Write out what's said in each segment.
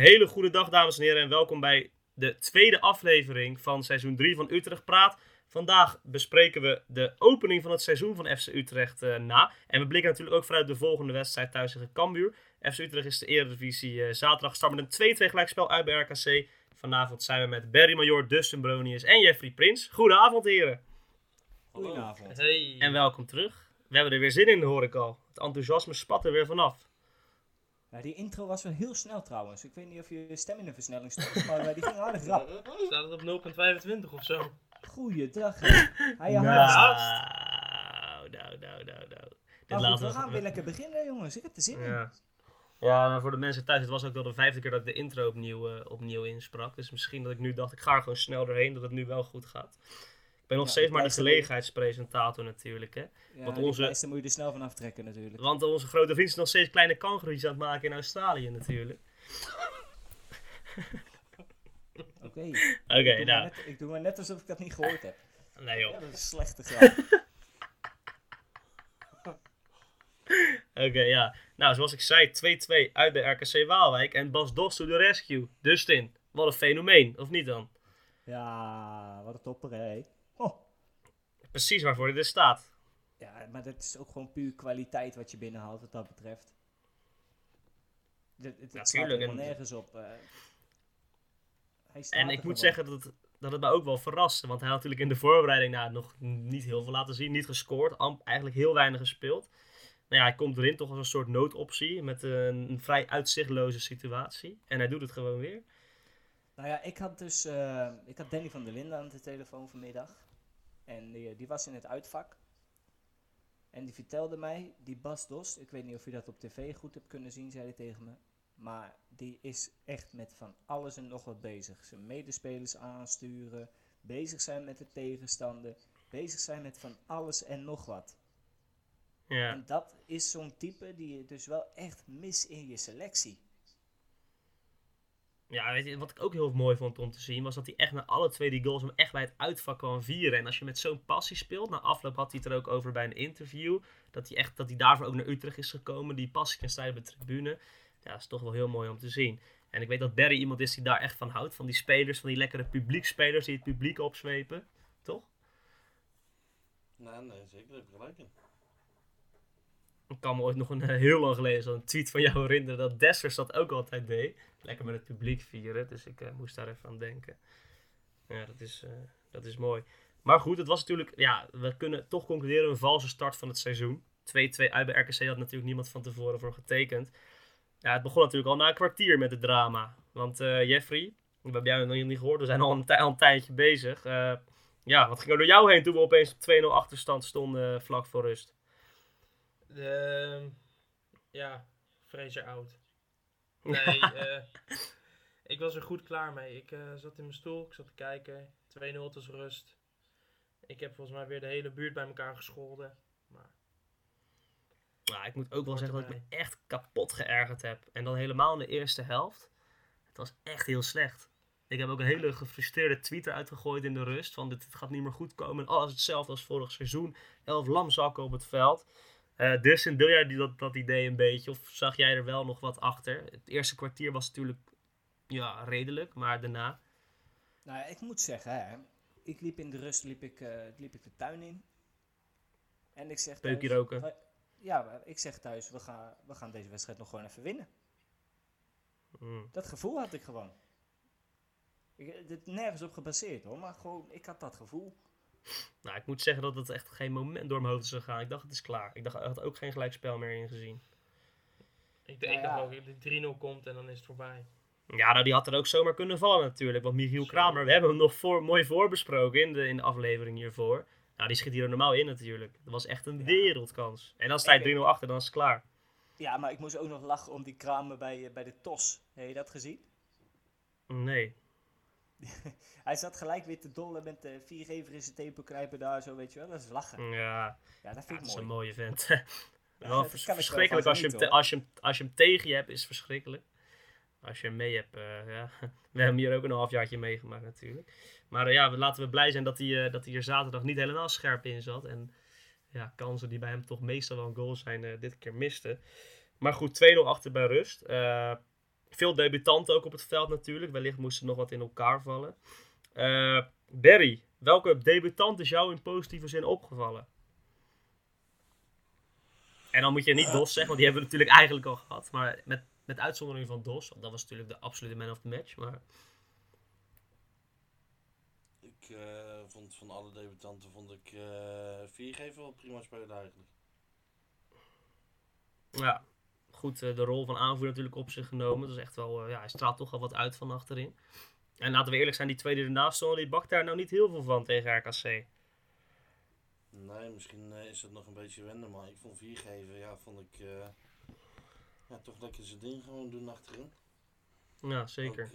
hele goede dag, dames en heren, en welkom bij de tweede aflevering van seizoen 3 van Utrecht Praat. Vandaag bespreken we de opening van het seizoen van FC Utrecht eh, na. En we blikken natuurlijk ook vanuit de volgende wedstrijd thuis tegen Cambuur. FC Utrecht is de Eredivisie uh, zaterdag start met een 2-2 gelijkspel uit bij RKC. Vanavond zijn we met Barry Major, Dustin Bronius en Jeffrey Prins. Goedenavond heren. Goedenavond. Hey. En welkom terug. We hebben er weer zin in, hoor ik al. Het enthousiasme spat er weer vanaf. Ja, die intro was wel heel snel trouwens. Ik weet niet of je stem in de versnelling stond, maar eh, die ging aardig rap. Staat het op 0.25 of zo? Goeiedag. Hij ja, Nou, nou. nou, nou, nou, nou. Dit Maar goed, laten we gaan weer lekker beginnen jongens. Ik heb er zin in. Ja. Ja, maar voor de mensen thuis, het was ook wel de vijfde keer dat ik de intro opnieuw, eh, opnieuw insprak. Dus misschien dat ik nu dacht, ik ga er gewoon snel doorheen, dat het nu wel goed gaat. Ik ben nog Ja, steeds maar de gelegenheidspresentator natuurlijk, hè. Ja, Want onze- moet je er snel van aftrekken natuurlijk. Want onze grote vriend is nog steeds kleine kangoeroes aan het maken in Australië natuurlijk. Oké. Oké, nou. net- ik doe maar net alsof ik dat niet gehoord heb. Nee joh. Ja, dat is slechte grap. Oké, ja. Nou, zoals ik zei, 2-2 uit bij RKC Waalwijk en Bas Dos to the rescue. Dustin, wat een fenomeen, of niet dan? ja, wat een topper hè. Oh. Precies waarvoor dit er staat. Ja, maar dat is ook gewoon puur kwaliteit wat je binnenhaalt wat dat betreft. Het, het, het slaat helemaal nergens op. eh. Hij staat En ik moet gewoon. zeggen dat het, dat het mij ook wel verraste. Want hij had natuurlijk in de voorbereiding nou, nog niet heel veel laten zien. Niet gescoord. amp- eigenlijk heel weinig gespeeld. Nou ja, hij komt erin toch als een soort noodoptie. Met een, een vrij uitzichtloze situatie. En hij doet het gewoon weer. Nou ja, ik had dus eh, ik had Danny van der Linden aan de telefoon vanmiddag. En die, die was in het uitvak. En die vertelde mij, die Bas Dos, ik weet niet of je dat op tv goed hebt kunnen zien, zei hij tegen me. Maar die is echt met van alles en nog wat bezig. Zijn medespelers aansturen, bezig zijn met de tegenstander, bezig zijn met van alles en nog wat. Ja. En dat is zo'n type die je dus wel echt mis in je selectie. Ja, weet je, wat ik ook heel mooi vond om te zien, was dat hij echt na alle twee die goals hem echt bij het uitvak kwam vieren. En als je met zo'n passie speelt, na afloop had hij het er ook over bij een interview, dat hij, echt, dat hij daarvoor ook naar Utrecht is gekomen, die passie kan strijden op de tribune. Ja, dat is toch wel heel mooi om te zien. En ik weet dat Barry iemand is die daar echt van houdt, van die spelers, van die lekkere publiekspelers die het publiek opzwepen, toch? Nee, nee, zeker. Heb gelijk in. Ik kan me ooit nog een eh, heel lang geleden zo'n tweet van jou herinneren dat Dessers dat ook altijd deed. Lekker met het publiek vieren, dus ik eh, moest daar even aan denken. Ja, dat is, eh, dat is mooi. Maar goed, het was natuurlijk, ja, we kunnen toch concluderen een valse start van het seizoen. 2-2 uit bij RKC had natuurlijk niemand van tevoren voor getekend. Ja, het begon natuurlijk al na een kwartier met het drama. Want Jeffrey, we hebben jou nog niet gehoord, we zijn al een, al een tijdje bezig. Ja, wat ging er door jou heen toen we opeens op 2-0 achterstand stonden vlak voor rust? De, ja, Fraser oud. Nee, eh, ik was er goed klaar mee. Ik eh, zat in mijn stoel, ik zat te kijken. 2-0 het was rust. Ik heb volgens mij weer de hele buurt bij elkaar gescholden. Maar Nou, ik moet ook wel zeggen dat ik me echt kapot geërgerd heb. En dan helemaal in de eerste helft. Het was echt heel slecht. Ik heb ook een hele gefrustreerde tweet eruit gegooid in de rust. Van dit gaat niet meer goed komen. En alles hetzelfde als vorig seizoen. Elf lamzakken op het veld. Eh Dustin, deel jij die, dat, dat idee een beetje? Of zag jij er wel nog wat achter? Het eerste kwartier was natuurlijk ja, redelijk. Maar daarna... Nou, ik moet zeggen, hè, ik liep in de rust liep ik, eh, liep ik de tuin in. En ik zeg Peukje thuis, roken. "Wij- Ja, ik zeg thuis, we gaan, we gaan deze wedstrijd nog gewoon even winnen. mm, Dat gevoel had ik gewoon. Ik, dit nergens op gebaseerd hoor, maar gewoon, ik had dat gevoel. Nou, ik moet zeggen dat het echt geen moment door mijn hoofd is gegaan. Ik dacht, het is klaar. Ik dacht, er had ook geen gelijkspel meer in gezien. ik, ik dacht ja. ook, dat die 3-0 komt en dan is het voorbij. Ja, nou die had er ook zomaar kunnen vallen natuurlijk. Want Michiel Zo. Kramer, we hebben hem nog voor, mooi voorbesproken in de, in de aflevering hiervoor. Nou, die schiet hier er normaal in natuurlijk. Dat was echt een Ja. wereldkans. En dan sta je 3-0 achter, dan is het klaar. Ja, maar ik moest ook nog lachen om die kramen bij, eh, bij de TOS. Heb je dat gezien? Nee. Hij zat gelijk weer te dollen met de viergever in zijn tepelkrijpen daar, zo weet je wel. Dat is lachen. Ja, Ja, dat ja, vind ik is een mooi. mooie vent. Ja, wel vers- verschrikkelijk als je, hem te- als, je hem, als je hem tegen je hebt, is het verschrikkelijk. als je hem mee hebt, eh, ja. We hebben hier ook een halfjaartje meegemaakt natuurlijk. Maar eh, ja, laten we blij zijn dat hij, eh, dat hij er zaterdag niet helemaal scherp in zat. En ja, kansen die bij hem toch meestal wel een goal zijn, eh, dit keer miste. Maar goed, 2-0 achter bij rust. Eh, veel debutanten ook op het veld natuurlijk. Wellicht moesten nog wat in elkaar vallen. Eh Barry, welke debutant is jou in positieve zin opgevallen? En dan moet je niet Dos zeggen, want die hebben we natuurlijk eigenlijk al gehad. Maar met, met uitzondering van Dos, want dat was natuurlijk de absolute man of the match. Maar Ik eh, vond van alle debutanten vond ik eh Viergever wel prima spelen eigenlijk. ja, goed, eh, de rol van aanvoerder natuurlijk op zich genomen. Dat is echt wel, eh, ja, hij straalt toch al wat uit van achterin. En laten we eerlijk zijn, die twee die ernaast stonden, die bakt daar nou niet heel veel van tegen RKC. Nee, misschien eh, is het nog een beetje wennen, maar ik vond Viergever, ja, vond ik ja, toch lekker zijn ding gewoon doen achterin. Ja, zeker. Ook,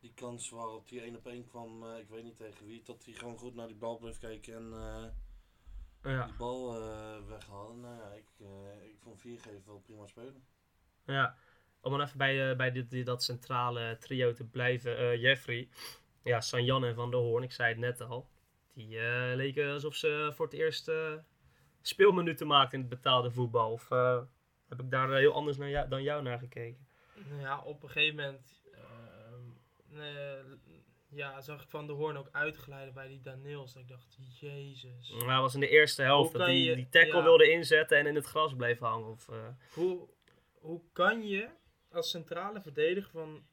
die kans waarop die 1 op 1 kwam, ik weet niet tegen wie, dat hij gewoon goed naar die bal bleef kijken en Ja, die bal eh weghaalde. Nou ja, ik, eh, ik vond Viergever wel prima spelen. ja. Om dan even bij, eh, bij dit, dit- dat centrale trio te blijven, eh, Jeffrey. Ja, Sanjan en Van der Hoorn, ik zei het net al. Die eh, leken alsof ze voor het eerst speelminuten maakten in het betaalde voetbal. Of heb ik daar heel anders naar jou, dan jou naar gekeken? Nou Ja, op een gegeven moment ehm, eh, ja, zag ik Van de Hoorn ook uitglijden bij die Daniels. Dat ik dacht, jezus. Nou, dat was in de eerste helft dat je- die tackle ja. wilde inzetten en in het gras bleef hangen. Of, eh, Hoe, hoe kan je als centrale verdediger van...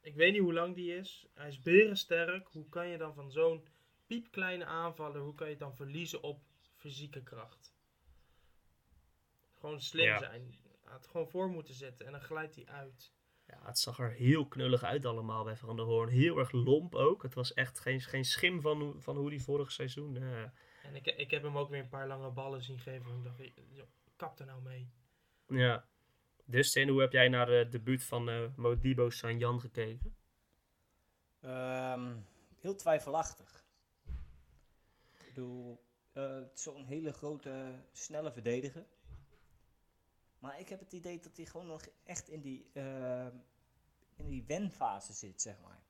Ik weet niet hoe lang die is. Hij is berensterk. Hoe kan je dan van zo'n piepkleine aanvaller... Hoe kan je het dan verliezen op fysieke kracht? Gewoon slim Ja. zijn. Hij had gewoon voor moeten zetten. En dan glijdt hij uit. Ja, het zag er heel knullig uit allemaal bij Van der Hoorn. Heel erg lomp ook. Het was echt geen, geen schim van, hoe- van hoe die vorig seizoen... eh, En ik, ik heb hem ook weer een paar lange ballen zien geven. En ik dacht, joh, kap er nou mee. Ja. Dustin, hoe heb jij naar de debuut van eh Modibo Sanjan gekeken? Ehm, heel twijfelachtig. Ik bedoel, eh, het is zo'n hele grote, snelle verdediger. Maar ik heb het idee dat hij gewoon nog echt in die, ehm, in die wenfase zit, zeg maar.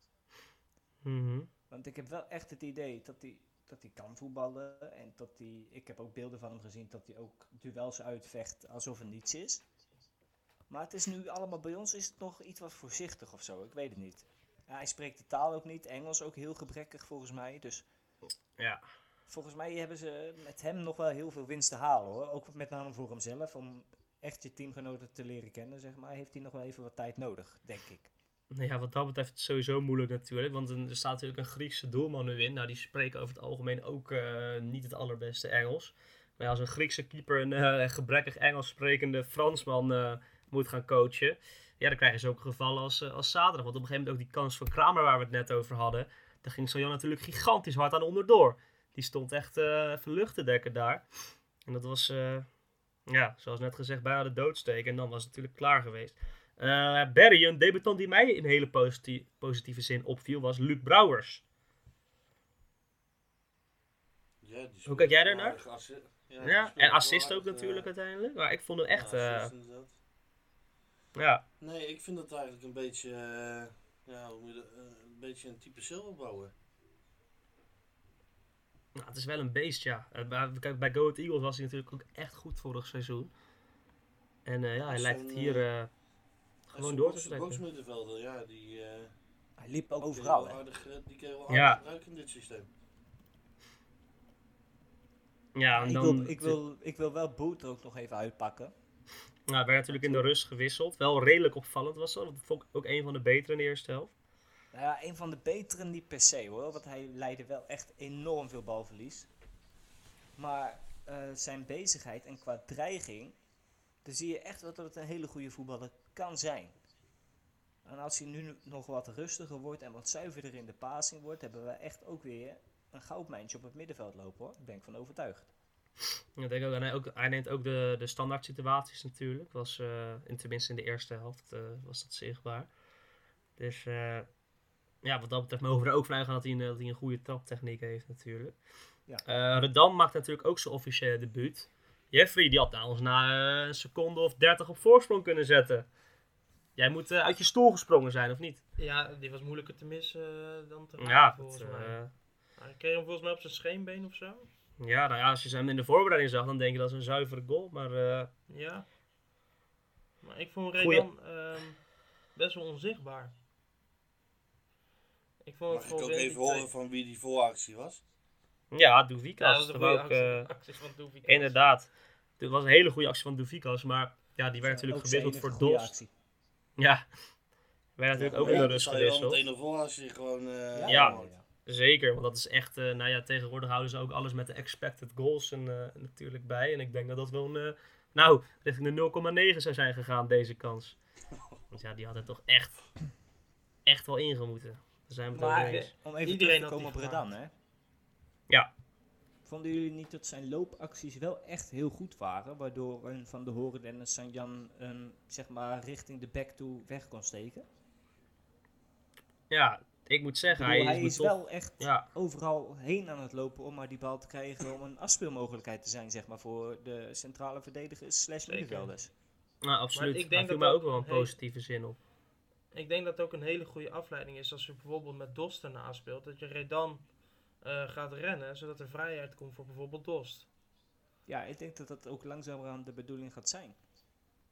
Mhm. Want ik heb wel echt het idee dat hij, dat hij kan voetballen. En dat hij, ik heb ook beelden van hem gezien dat hij ook duels uitvecht alsof er niets is. Maar het is nu allemaal bij ons is het nog iets wat voorzichtig of zo. Ik weet het niet. Hij spreekt de taal ook niet. Engels ook heel gebrekkig volgens mij. Dus Ja. volgens mij hebben ze met hem nog wel heel veel winst te halen hoor. Ook met name voor hemzelf. Om echt je teamgenoten te leren kennen, zeg maar. Heeft hij nog wel even wat tijd nodig, denk ik. Nou ja, wat dat betreft is sowieso moeilijk natuurlijk. Want er staat natuurlijk een Griekse doelman nu in. Nou, die spreken over het algemeen ook eh, niet het allerbeste Engels. Maar ja, als een Griekse keeper een eh, gebrekkig Engels sprekende Fransman eh, moet gaan coachen. Ja, dan krijg je zulke gevallen als, als zaterdag. Want op een gegeven moment ook die kans van Kramer waar we het net over hadden. Daar ging Sanjan natuurlijk gigantisch hard aan onderdoor. Die stond echt eh even lucht te dekken daar. En dat was, ja, zoals net gezegd, bijna de doodsteek. En dan was het natuurlijk klaar geweest. Eh, Barry, een debutant die mij in hele positi- positieve zin opviel, was Luc Brouwers. Ja, Hoe kijk jij daarnaar? Ja, Ja, en assist ook aardig, natuurlijk eh, uiteindelijk. Maar ik vond hem echt, ja, eh, assist ja, Nee, ik vind het eigenlijk een beetje, eh, ja, hoe moet je dat, eh, een beetje een type zilverbouwer. Nou, het is wel een beest, ja. Eh, bij, kijk, bij Go Ahead Eagles was hij natuurlijk ook echt goed vorig seizoen. En eh, ja, hij lijkt het hier eh, gewoon door te trekken. ja, die, eh Hij liep ook overal, hè. wel aardig, die je wel Ja. aardig gebruiken in dit systeem. Ja, en ik, dan wil, ik, wil, ik wil wel Boet er ook nog even uitpakken. nou, werd natuurlijk in de rust gewisseld. Wel redelijk opvallend was dat. Dat vond ik ook een van de betere in de eerste helft. Nou ja, een van de betere niet per se hoor, want hij leidde wel echt enorm veel balverlies. Maar eh, zijn bezigheid en qua dreiging, dan zie je echt dat het een hele goede voetballer kan zijn. En als hij nu nog wat rustiger wordt en wat zuiverder in de passing wordt, hebben we echt ook weer een goudmijntje op het middenveld lopen hoor. Daar ben ik van overtuigd. Ja, denk ook, hij, ook, hij neemt ook de, de standaard situaties natuurlijk. Was, eh, in, tenminste in de eerste helft eh, was dat zichtbaar. Dus ja, wat dat betreft mogen we er ook van uitgaan dat hij een, dat hij een goede traptechniek heeft natuurlijk. Ja. Eh, Redan maakt natuurlijk ook zijn officiële debuut. Jeffrey die had nou ons na eh, een seconde of 30 op voorsprong kunnen zetten. Jij moet eh, uit je stoel gesprongen zijn, of niet? Ja, die was moeilijker te missen eh, dan te raken, Ja, volgens mij. eh, Hij kreeg hem volgens mij op zijn scheenbeen of zo. ja, nou ja, als je hem in de voorbereiding zag, dan denk je dat is een zuivere goal. Maar eh, Ja. Maar ik vond Redan ehm best wel onzichtbaar. Ik vond Mag het ik ook even horen van wie die vooractie was? ja, Doevikas. Ja, dat was een dat goede wou ik, actie, eh, acties van Doevikas. inderdaad. Het was een hele goede actie van Doevikas, maar ja, die werd Ook natuurlijk gewisseld voor Dost. actie. Ja, werd natuurlijk ook in de rust Zou je wel gewisseld. meteen als je gewoon... eh, Ja. Zeker, want dat is echt, eh, nou ja, tegenwoordig houden ze ook alles met de expected goals en, eh, natuurlijk bij. En ik denk dat dat wel een, eh, nou, richting de 0,9 zou zijn gegaan, deze kans. Want ja, die had het toch echt, echt wel ingemoeten. Daar zijn we het Maar over eens. om even Iedereen terug te komen op Redan, hè. Ja. Vonden jullie niet dat zijn loopacties wel echt heel goed waren? Waardoor een Van de Horen en een Sanjan zeg maar, richting de back toe weg kon steken? Ja, ik moet Ik zeggen, bedoel, hij hij is, is me toch- wel echt Ja, overal heen aan het lopen om maar die bal te krijgen om een afspeelmogelijkheid te zijn, zeg maar, voor de centrale verdedigers slash middenvelders. nou, absoluut. ik Ik denk denk viel dat mij dat ook wel een positieve zin op. Ik denk dat het ook een hele goede afleiding is als je bijvoorbeeld met Dost erna speelt. Dat je Redan eh, gaat rennen, zodat er vrijheid komt voor bijvoorbeeld Dost. Ja, ik denk dat dat ook langzamerhand de bedoeling gaat zijn.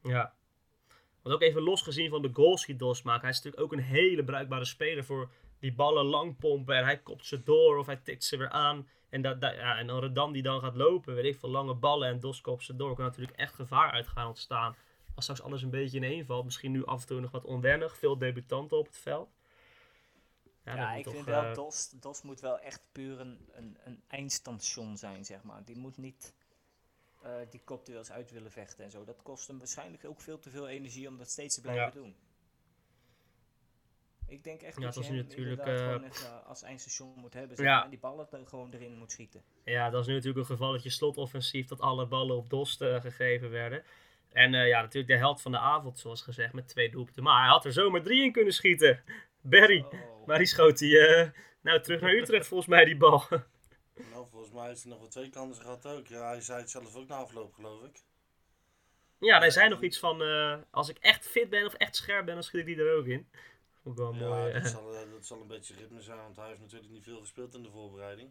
Ja. Want ook even losgezien van de goals die Dos maakt. Hij is natuurlijk ook een hele bruikbare speler voor die ballen lang pompen. En hij kopt ze door of hij tikt ze weer aan. En, dat, dat- ja, en dan Redan die dan gaat lopen, weet ik veel, lange ballen en Dos kopt ze door. Kan natuurlijk echt gevaar uit gaan ontstaan. Als straks alles een beetje ineen valt. Misschien nu af en toe nog wat onwennig. Veel debutanten op het veld. Ja, dat ik toch, vind wel, eh, DOS, DOS moet wel echt puur een, een, een eindstation zijn, zeg maar. Die moet niet eh die kopduels uit willen vechten en zo. Dat kost hem waarschijnlijk ook veel te veel energie om dat steeds te blijven Ja. doen. Ik denk echt Ja, dat het je hem natuurlijk, eh, gewoon echt, als eindstation moet hebben. Zeg Ja. en die ballen er gewoon erin moet schieten. Ja, dat is nu natuurlijk een gevalletje slotoffensief dat alle ballen op Dost eh, gegeven werden. En eh, ja, natuurlijk de held van de avond, zoals gezegd, met twee doelpunten. Maar hij had er zomaar drie in kunnen schieten. Barry. Oh. Maar die schoot hij eh, nou terug naar Utrecht volgens mij, die bal. Nou, volgens mij heeft hij nog wel twee kansen gehad ook. Ja, hij zei het zelf ook na afloop, geloof ik. ja, hij zei nog iets van, eh, als ik echt fit ben of echt scherp ben, dan schiet ik die er ook in. Vond ik wel Ja, mooi. dat eh. zal, eh, dat zal een beetje ritme zijn, want hij heeft natuurlijk niet veel gespeeld in de voorbereiding.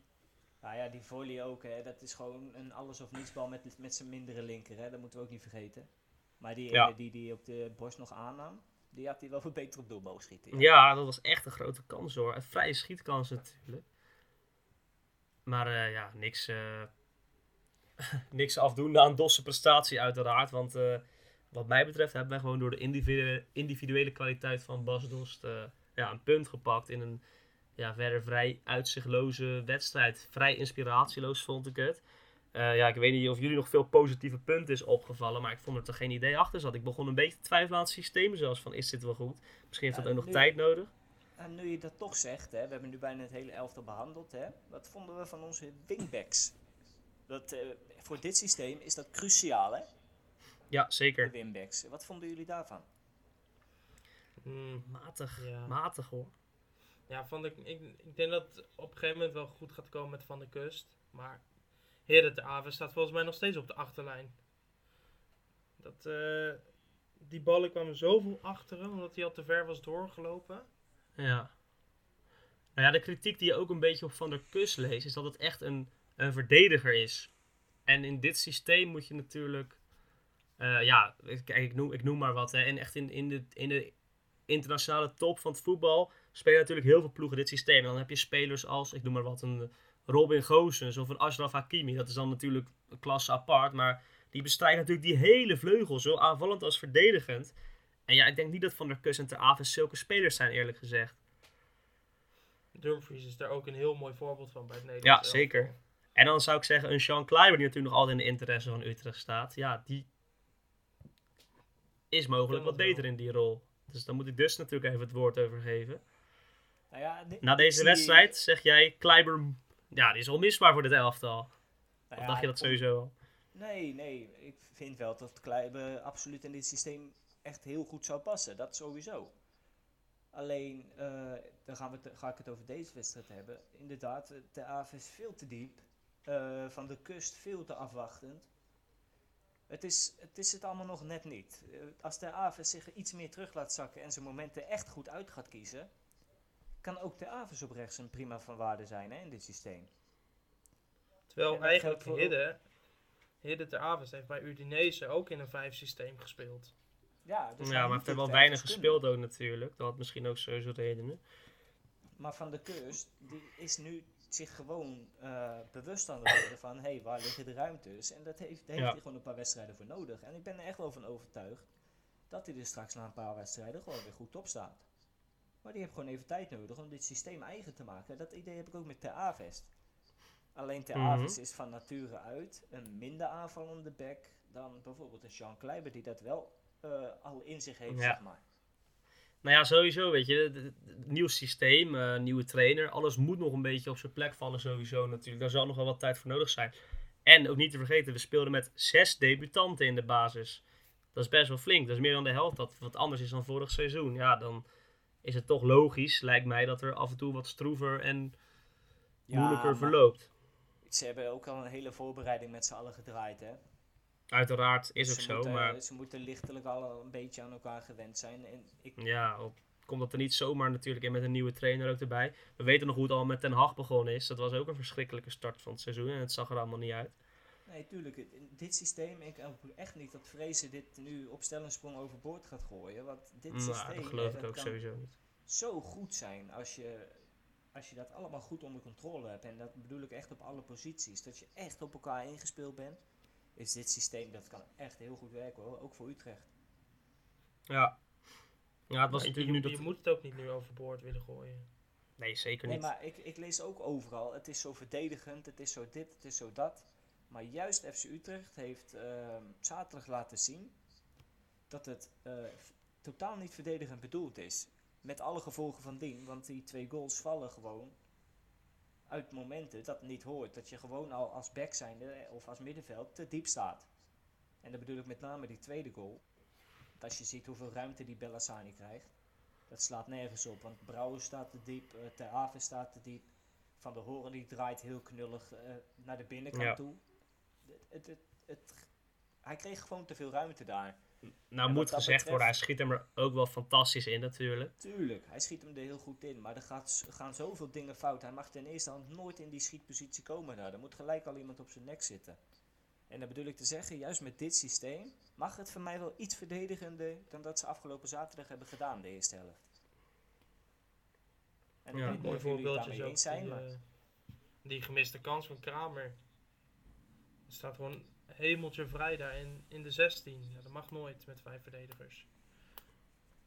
Nou ja, die volley ook, hè. Dat is gewoon een alles of niets bal met, met zijn mindere linker, hè. Dat moeten we ook niet vergeten. Maar die Ja. ene die die op de borst nog aannam, die had hij wel veel beter op doel mogen schieten. Ja, dat was echt een grote kans hoor. Een vrije schietkans natuurlijk. Maar eh, ja, niks, eh, niks afdoende aan Dosse prestatie uiteraard. Want eh, wat mij betreft hebben wij gewoon door de individuele, individuele kwaliteit van Bas Dost ja, een punt gepakt in een ja, verder vrij uitzichtloze wedstrijd. Vrij inspiratieloos vond ik het. Eh, ja, ik weet niet of jullie nog veel positieve punten is opgevallen, maar ik vond dat er geen idee achter zat. Ik begon een beetje te twijfelen aan het systeem zelfs, van is dit wel goed? Misschien heeft dat Ja, ook nog nu- tijd nodig. En nu je dat toch zegt, hè, we hebben nu bijna het hele elftal behandeld, hè, wat vonden we van onze wingbacks? Dat, eh, voor dit systeem is dat cruciaal, hè, Ja, de zeker. wingbacks. Wat vonden jullie daarvan? Hmm, Matig, Ja. matig hoor. Ja, vond ik, ik, ik denk dat het op een gegeven moment wel goed gaat komen met Van der Kust. Maar Heren de Aven staat volgens mij nog steeds op de achterlijn. Dat, eh, die ballen kwamen zoveel achteren, omdat hij al te ver was doorgelopen. Ja. Nou ja, de kritiek die je ook een beetje op Van der Kus leest, is dat het echt een, een verdediger is. En in dit systeem moet je natuurlijk, eh, ja, kijk, ik noem, ik noem maar wat. En echt in, in, de, in de internationale top van het voetbal spelen natuurlijk heel veel ploegen dit systeem. En dan heb je spelers als, ik noem maar wat, een Robin Gozens of een Ashraf Hakimi. Dat is dan natuurlijk een klasse apart, maar die bestrijden natuurlijk die hele vleugel, zo aanvallend als verdedigend. En ja, ik denk niet dat Van der Kus en Ter Aven zulke spelers zijn, eerlijk gezegd. Dumfries is daar ook een heel mooi voorbeeld van bij het Ja, Nederlands zeker. elftal. En dan zou ik zeggen, een Sean Kleiber, die natuurlijk nog altijd in de interesse van Utrecht staat. Ja, die is mogelijk wat wel. beter in die rol. Dus daar moet ik dus natuurlijk even het woord over geven. Nou ja, Na deze wedstrijd zeg jij, Kleiber, ja, die is onmisbaar voor dit elftal. nou Of ja, dacht je dat sowieso al? Nee, nee, ik vind wel dat Kleiber absoluut in dit systeem echt heel goed zou passen. Dat sowieso. Alleen, eh, dan gaan we ga ik het over deze wedstrijd hebben. Inderdaad, de AF is veel te diep. Eh, van de kust veel te afwachtend. Het is, het is het allemaal nog net niet. Eh, Als de Aves zich iets meer terug laat zakken en zijn momenten echt goed uit gaat kiezen, kan ook de Aves op rechts een prima van waarde zijn hè, in dit systeem. Terwijl eigenlijk Hidde, Hidde ter Avond heeft bij Udinese ook in een vijf systeem gespeeld. Ja, dus ja, maar heeft er wel ergens weinig kunnen. gespeeld ook natuurlijk. Dat had misschien ook sowieso redenen. Maar Van de Kust, die is nu zich gewoon eh, bewust aan het worden van, hé, hey, waar liggen de ruimtes? En dat heeft, daar heeft Ja. hij gewoon een paar wedstrijden voor nodig. En ik ben er echt wel van overtuigd dat hij er straks na een paar wedstrijden gewoon weer goed op staat. Maar die heeft gewoon even tijd nodig om dit systeem eigen te maken. Dat idee heb ik ook met Ter Avest. Alleen Ter. Avest is van nature uit een minder aanvallende back dan bijvoorbeeld een Jean Kleiber die dat wel eh, al in zich heeft, Ja. zeg maar. Nou ja, sowieso, weet je. Nieuw systeem, eh, nieuwe trainer. Alles moet nog een beetje op zijn plek vallen sowieso natuurlijk. Daar zal nog wel wat tijd voor nodig zijn. En ook niet te vergeten, we speelden met zes debutanten in de basis. Dat is best wel flink. Dat is meer dan de helft. Dat wat anders is dan vorig seizoen. Ja, dan is het toch logisch, lijkt mij, dat er af en toe wat stroever en moeilijker verloopt. Ze hebben ook al een hele voorbereiding met z'n allen gedraaid, hè. Uiteraard is ook ze zo, moeten, maar Ze moeten lichtelijk al een beetje aan elkaar gewend zijn. En ik, ja, op, komt dat er niet zomaar natuurlijk in met een nieuwe trainer ook erbij. We weten nog hoe het al met Ten Hag begonnen is. Dat was ook een verschrikkelijke start van het seizoen en het zag er allemaal niet uit. Nee, tuurlijk, in dit systeem, ik hoop echt niet dat Vrezen dit nu op stel en sprong overboord gaat gooien. Want dit Nou, systeem dat geloof eh, ik ook kan sowieso niet. zo goed zijn als je, als je dat allemaal goed onder controle hebt. En dat bedoel ik echt op alle posities. Dat je echt op elkaar ingespeeld bent. Is dit systeem, dat kan echt heel goed werken hoor. Ook voor Utrecht. Ja. Ja, het was Maar je, natuurlijk nu je dat... moet het ook niet nu overboord willen gooien. Nee, zeker Nee, niet. maar ik, ik lees ook overal. Het is zo verdedigend, het is zo dit, het is zo dat. Maar juist FC Utrecht heeft ehm, zaterdag laten zien dat het eh, totaal niet verdedigend bedoeld is. Met alle gevolgen van dien, want die twee goals vallen gewoon uit momenten dat het niet hoort. Dat je gewoon al als back zijnde eh, of als middenveld te diep staat. En dan bedoel ik met name die tweede goal. Want als je ziet hoeveel ruimte die Bellassani krijgt, dat slaat nergens op. Want Brouwer staat te diep, eh Ter Aven staat te diep. Van de Horen die draait heel knullig naar de binnenkant Ja. toe. Het, het, hij kreeg gewoon te veel ruimte daar. nou en moet gezegd worden, hij schiet hem er ook wel fantastisch in natuurlijk. Tuurlijk, hij schiet hem er heel goed in. Maar er gaat, gaan zoveel dingen fout. Hij mag ten eerste al nooit in die schietpositie komen daar. Er moet gelijk al iemand op zijn nek zitten. En dan bedoel ik te zeggen, juist met dit systeem mag het voor mij wel iets verdedigender dan dat ze afgelopen zaterdag hebben gedaan, de eerste helft. En ik Ja, weet niet Mooi of jullie het voorbeeldje daarmee eens zijn, die, maar... eh, die gemiste kans van Kramer. Er staat gewoon hemeltje vrij daar in, in de 16. Ja, dat mag nooit met vijf verdedigers.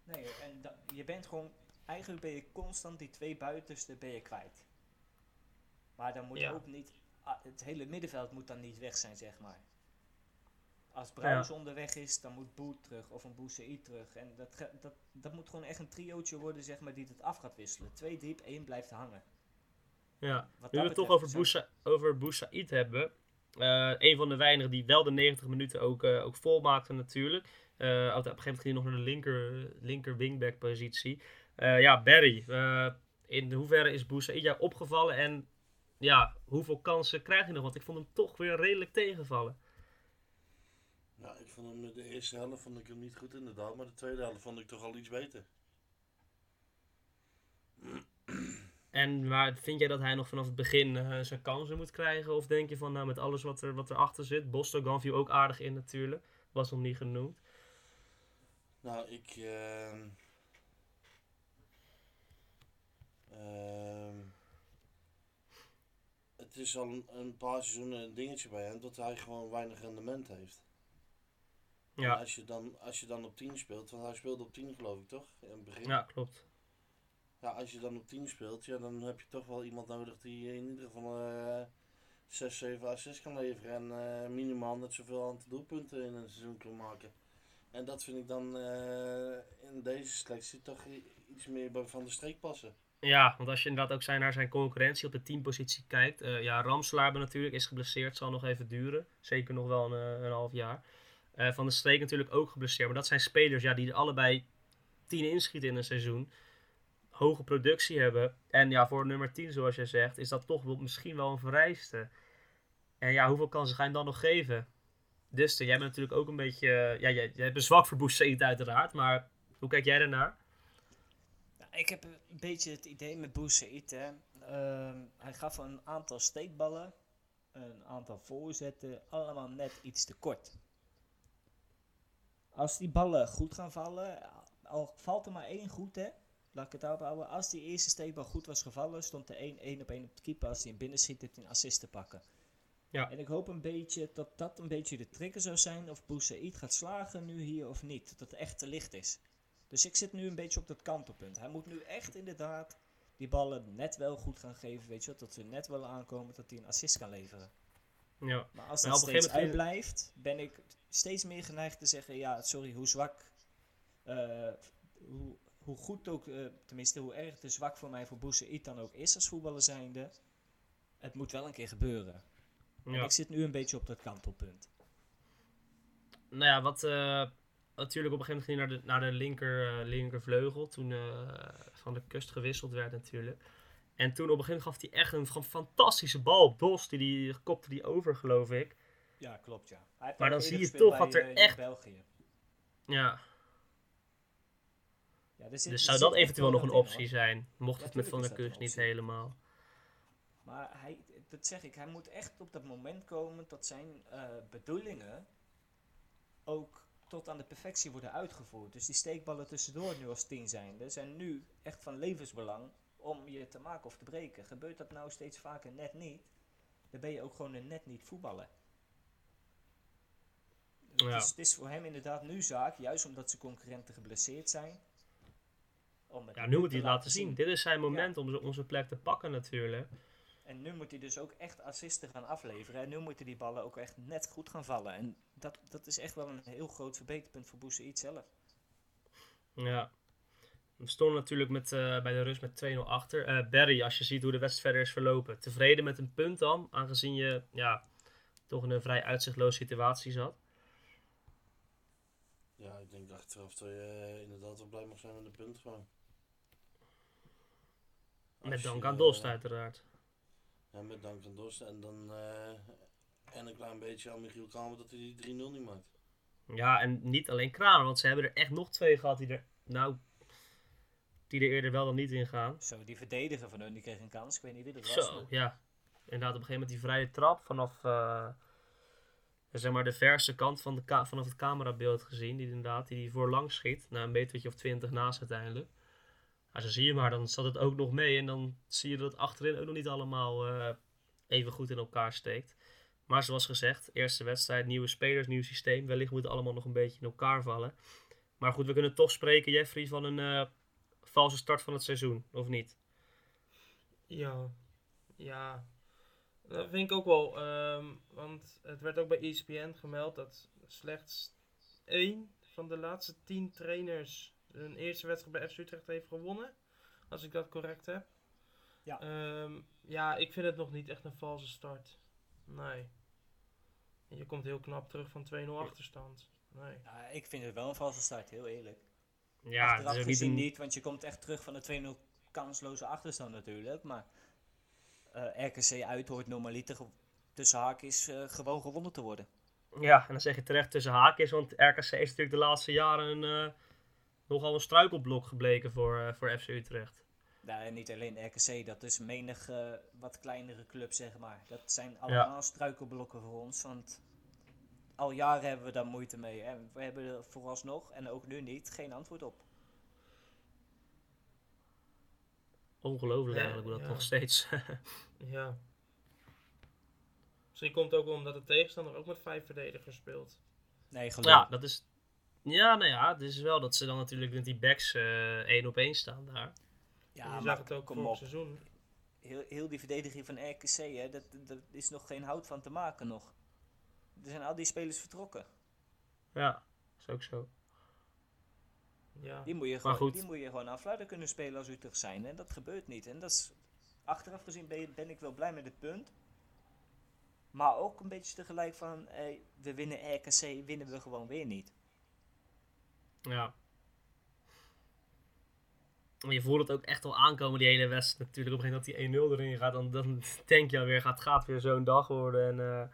Nee, en da- je bent gewoon, eigenlijk ben je constant die twee buitenste ben je kwijt. Maar dan moet Ja. ook niet, ah, het hele middenveld moet dan niet weg zijn, zeg maar. Als Brouwers onderweg is, dan moet Boet terug of een Boussaïd terug. En dat, ge- dat, dat moet gewoon echt een triootje worden, zeg maar, die het af gaat wisselen. Twee diep, één blijft hangen. Ja. Nu we het toch over, Boussa, over Boussaïd hebben. Eh een van de weinigen die wel de 90 minuten ook, eh, ook volmaakte natuurlijk. Eh, op een gegeven moment ging hij nog naar de linker, linker wingback positie. Ja, Barry. in hoeverre is Boussaïd jou opgevallen en ja, hoeveel kansen krijg je nog? Want ik vond hem toch weer redelijk tegenvallen. Ja, ik vond hem de eerste helft vond ik hem niet goed inderdaad, maar de tweede helft vond ik toch al iets beter. En maar vind jij dat hij nog vanaf het begin eh, zijn kansen moet krijgen? Of denk je van nou met alles wat er wat erachter zit? Bostogan viel ook aardig in natuurlijk. Was nog niet genoemd. Nou, ik. ehm ehm, het is al een, een paar seizoenen een dingetje bij hem dat hij gewoon weinig rendement heeft. En Ja, als je, dan, als je dan op 10 speelt, want hij speelde op 10 geloof ik toch? In het begin. ja klopt. Ja, als je dan op 10 speelt, ja, dan heb je toch wel iemand nodig die in ieder geval eh 6, 7 assists kan leveren. En eh, minimaal net zoveel aantal doelpunten in een seizoen kan maken. En dat vind ik dan eh, in deze selectie toch iets meer Van de Streek passen. Ja, want als je inderdaad ook zijn, naar zijn concurrentie op de teampositie kijkt. eh, ja, Ramslaar natuurlijk is geblesseerd, zal nog even duren. Zeker nog wel een, een half jaar. Van de Streek natuurlijk ook geblesseerd. Maar dat zijn spelers ja, die allebei 10 inschieten in een seizoen. Hoge productie hebben. En ja, voor nummer 10, zoals jij zegt, is dat toch misschien wel een vereiste. En ja, hoeveel kansen ga je hem dan nog geven? Dustin, jij bent natuurlijk ook een beetje... eh, ja, jij, jij een zwak voor Boussaïd uiteraard, maar hoe kijk jij daarnaar? Nou, ik heb een beetje het idee met Boussaïd. hè. Ehm, hij gaf een aantal steekballen, een aantal voorzetten, allemaal net iets te kort. Als die ballen goed gaan vallen, al valt er maar één goed hè, laat ik het daarop houden. Als die eerste steekbal goed was gevallen, stond er één één op één op de keeper. Als hij hem binnen schiet, heeft hij een assist te pakken. Ja. En ik hoop een beetje dat dat een beetje de trigger zou zijn of Boussaïd gaat slagen nu hier of niet. Dat het echt te licht is. Dus ik zit nu een beetje op dat kantelpunt. Hij moet nu echt inderdaad die ballen net wel goed gaan geven. Weet je wat, dat ze net wel aankomen dat hij een assist kan leveren. Ja, Maar als dat steeds uitblijft, ben ik steeds meer geneigd te zeggen: ja, sorry, hoe zwak. eh, hoe, hoe goed ook, eh, tenminste, hoe erg te zwak voor mij voor Boussaïd dan ook is als voetballer zijnde. Het moet wel een keer gebeuren. En ja. ik zit nu een beetje op dat kantelpunt. Nou ja, wat eh, natuurlijk op een gegeven moment ging hij naar de, naar de linker, eh, linkervleugel. Toen van de kust gewisseld werd natuurlijk. En toen op een gegeven moment gaf hij echt een fantastische bal op Dos. Die, die kopte die over, geloof ik. Ja, klopt, ja. Maar dan zie je toch wat er echt- België. Ja, Ja, dus zou dat eventueel nog een optie zijn. Mocht Ja, het met Van der Kust niet helemaal. Maar hij, dat zeg ik, hij moet echt op dat moment komen dat zijn eh, bedoelingen ook tot aan de perfectie worden uitgevoerd. Dus die steekballen tussendoor nu als tien zijn, zijn nu echt van levensbelang om je te maken of te breken. Gebeurt dat nou steeds vaker net niet, dan ben je ook gewoon een net niet voetballer. Ja. Dus het is voor hem inderdaad nu zaak, juist omdat zijn concurrenten geblesseerd zijn. Om het Ja, nu moet hij het laten zien. Dit is zijn moment om onze plek te pakken natuurlijk. En nu moet hij dus ook echt assisten gaan afleveren. En nu moeten die ballen ook echt net goed gaan vallen. En dat, dat is echt wel een heel groot verbeterpunt voor Boussaïd zelf. Ja. We stonden natuurlijk met, eh, bij de rust met 2-0 achter. Eh, Barry, als je ziet hoe de wedstrijd verder is verlopen. Tevreden met een punt dan, aangezien je ja, toch in een vrij uitzichtloze situatie zat. Ja, ik denk achteraf dat je eh, inderdaad wel blij mag zijn met de punt gewoon. Met dank aan Dost eh, uiteraard. Ja, met dank aan Dost. En dan eh, en een klein beetje aan Michiel Kramer dat hij die 3-0 niet maakt. Ja, en niet alleen Kramer, want ze hebben er echt nog twee gehad die er, nou, die er eerder wel dan niet in gaan. Zo, die verdediger van hun die kreeg een kans. Ik weet niet wie dat was. Zo, maar- ja. Inderdaad, op een gegeven moment die vrije trap vanaf, eh, zeg maar, de verste kant van de ka- vanaf het camerabeeld gezien. Die inderdaad, die, die voorlangs schiet. Na een metertje of twintig naast uiteindelijk. Maar zo zie je maar, dan zat het ook nog mee. En dan zie je dat het achterin ook nog niet allemaal eh, even goed in elkaar steekt. Maar zoals gezegd, eerste wedstrijd, nieuwe spelers, nieuw systeem. Wellicht moet het allemaal nog een beetje in elkaar vallen. Maar goed, we kunnen toch spreken, Jeffrey, van een eh, valse start van het seizoen, of niet? Ja, ja. Dat vind ik ook wel. ehm, want het werd ook bij ESPN gemeld dat slechts één van de laatste tien trainers hun eerste wedstrijd bij FC Utrecht heeft gewonnen. Als ik dat correct heb. Ja. Ehm, ja, ik vind het nog niet echt een valse start. Nee. Je komt heel knap terug van 2-0 achterstand. Nee. Ja, ik vind het wel een valse start, heel eerlijk. Ja, Achteraf ook niet gezien een... niet, want je komt echt terug van de 2-0 kansloze achterstand natuurlijk. Maar eh, RKC uit hoort normaliter tussen haakjes eh, gewoon gewonnen te worden. Ja, en dan zeg je terecht tussen haakjes, want RKC is natuurlijk de laatste jaren een, eh, nogal een struikelblok gebleken voor, eh, voor FC Utrecht. Ja, en niet alleen RKC, dat is menig eh, wat kleinere club, zeg maar. Dat zijn allemaal struikelblokken voor ons, want al jaren hebben we daar moeite mee. En we hebben er vooralsnog, en ook nu niet, geen antwoord op. Ongelooflijk Ja, eigenlijk hoe dat ja. nog steeds... Ja. Misschien komt het ook omdat de tegenstander ook met vijf verdedigers speelt. Nee, geloof ja, dat is... Ja, nou ja, het is wel dat ze dan natuurlijk met die backs eh, één op één staan daar. Ja, je maar zag het ook kom op. het seizoen. Heel, heel die verdediging van RKC, hè, dat, dat is nog geen hout van te maken nog. Er zijn al die spelers vertrokken. Ja, is ook zo. Ja. Die moet je gewoon, goed. die moet je gewoon afluiden kunnen spelen als Utrecht zijn. En dat gebeurt niet. En dat is, achteraf gezien ben, je- ben ik wel blij met het punt. Maar ook een beetje tegelijk van, hey, we winnen RKC, winnen we gewoon weer niet. Ja. Je voelt het ook echt wel aankomen, die hele wedstrijd natuurlijk. Op een gegeven moment dat die 1-0 erin gaat, dan, dan denk je alweer, gaat, gaat weer zo'n dag worden. En eh,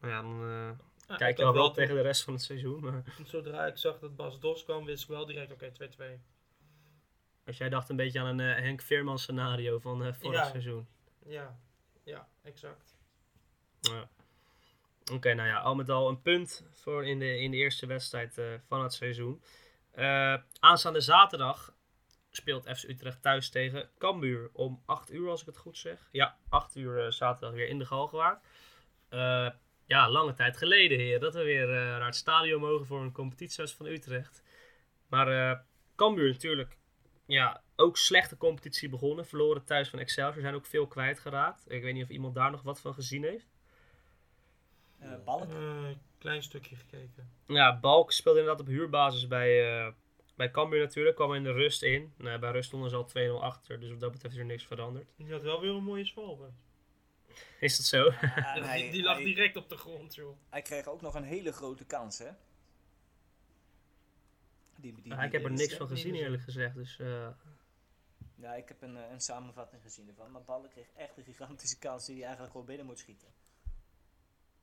nou ja, dan Nou, Kijk je al wel toen- tegen de rest van het seizoen. Maar Zodra ik zag dat Bas Dos kwam, wist ik wel direct, oké, 2-2. als jij dacht een beetje aan een eh, Henk Veerman scenario van vorig Ja. seizoen. Ja, ja, exact. Ja. Oké, nou ja, al met al een punt voor in de, in de eerste wedstrijd eh, van het seizoen. Eh, aanstaande zaterdag speelt FC Utrecht thuis tegen Cambuur om 8 uur, als ik het goed zeg. Ja, 8 uur eh, zaterdag weer in de Galgenwaard. Eh ja, lange tijd geleden, heer, dat we weer naar het stadion mogen voor een competitiehuis van Utrecht. Maar eh Cambuur natuurlijk, ja, ook slechte competitie begonnen. Verloren thuis van Excelsior, zijn ook veel kwijtgeraakt. Ik weet niet of iemand daar nog wat van gezien heeft. Eh, Balk. Eh, klein stukje gekeken. Ja, Balk speelde inderdaad op huurbasis bij, eh bij Cambuur natuurlijk. Kwam in de rust in. Nou, bij rust stonden ze al 2-0 achter. Dus wat dat betreft is er niks veranderd. Die had wel weer een mooie zwalbe. Is dat zo? Ah, Ja, die, die lag hij- direct op de grond, joh. hij kreeg ook nog een hele grote kans, hè? Die, die, Ja, ik heb er niks van gezien eerlijk gezegd. Dus eh, Ja, ik heb een, een samenvatting gezien ervan. Maar Balk kreeg echt een gigantische kans die hij eigenlijk gewoon binnen moet schieten.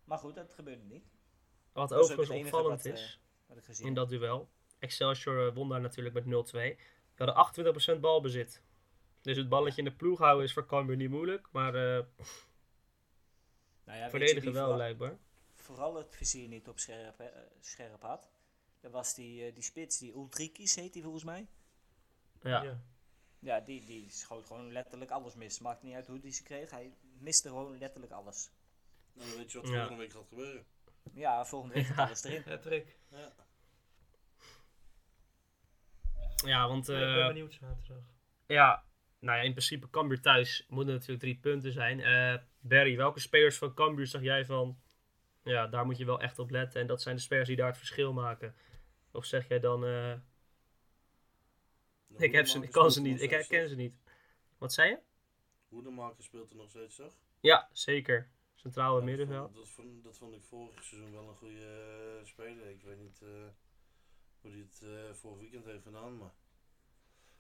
Maar goed, dat gebeurde niet. wat Dat overigens opvallend wat, is Wat ik gezien in dat duel. Excelsior eh, won daar natuurlijk met 0-2. We hadden 28% balbezit. Dus het balletje in de ploeg houden is voor Cambuur niet moeilijk. Maar eh Nou ja, verdedigen wel vooral, blijkbaar. vooral het vizier niet op scherp, hè, eh, scherp had. Dat was die, eh, die spits, die Ultrikis heet die volgens mij. Ja. Ja, die, die schoot gewoon letterlijk alles mis. Maakt niet uit hoe die ze kreeg. Hij miste gewoon letterlijk alles. Nou, dan weet je wat Ja. volgende week gaat gebeuren. Ja, volgende week gaat Ja. alles erin. Patrick, Ja. Ja, want... ik ben eh, benieuwd zaterdag. Ja, nou ja, in principe Cambuur thuis moeten natuurlijk drie punten zijn. Eh Barry, welke spelers van Cambuur zag jij van... Ja, daar moet je wel echt op letten. En dat zijn de spelers die daar het verschil maken. Of zeg jij dan... eh, ik, heb ze, ik kan ze niet, ik herken ze niet. Wat zei je? Hoedemaker speelt er nog steeds, toch? Ja, zeker. Centraal Ja, middenveld. Dat vond, dat, vond, dat vond ik vorig seizoen wel een goede eh, speler. Ik weet niet eh, hoe hij het eh vorig weekend heeft gedaan, maar...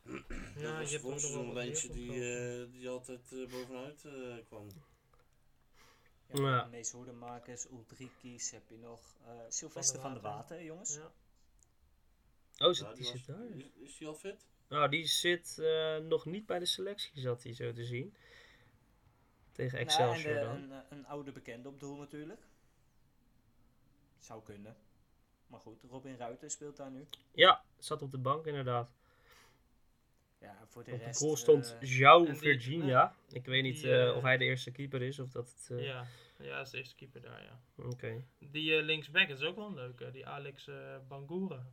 dat Ja, was je hebt vorig seizoen wel wat eentje die, die altijd bovenuit eh, kwam. Ja, Ja. De meeste hoedemakers, Ultrikis heb je nog. eh Sylvester van, de Water, jongens. Ja. Oh, zit, Ja, die was- zit daar? Is, is die al fit? Nou, die zit eh, nog niet bij de selectie, zat hij zo te zien. Tegen Nou, Excelsior en de- dan. een, eh, een oude bekende op doel natuurlijk. Zou kunnen. Maar goed, Robin Ruiter speelt daar nu. Ja, zat op de bank inderdaad. Ja, voor de Op de rest... goal stond eh, João en die- Virginia. Ik weet niet die, of hij de eerste keeper is of dat het... eh, Ja. ja, dat is de eerste keeper daar, ja. Oké. Die linksback is ook wel een leuke, die Alex Bangura.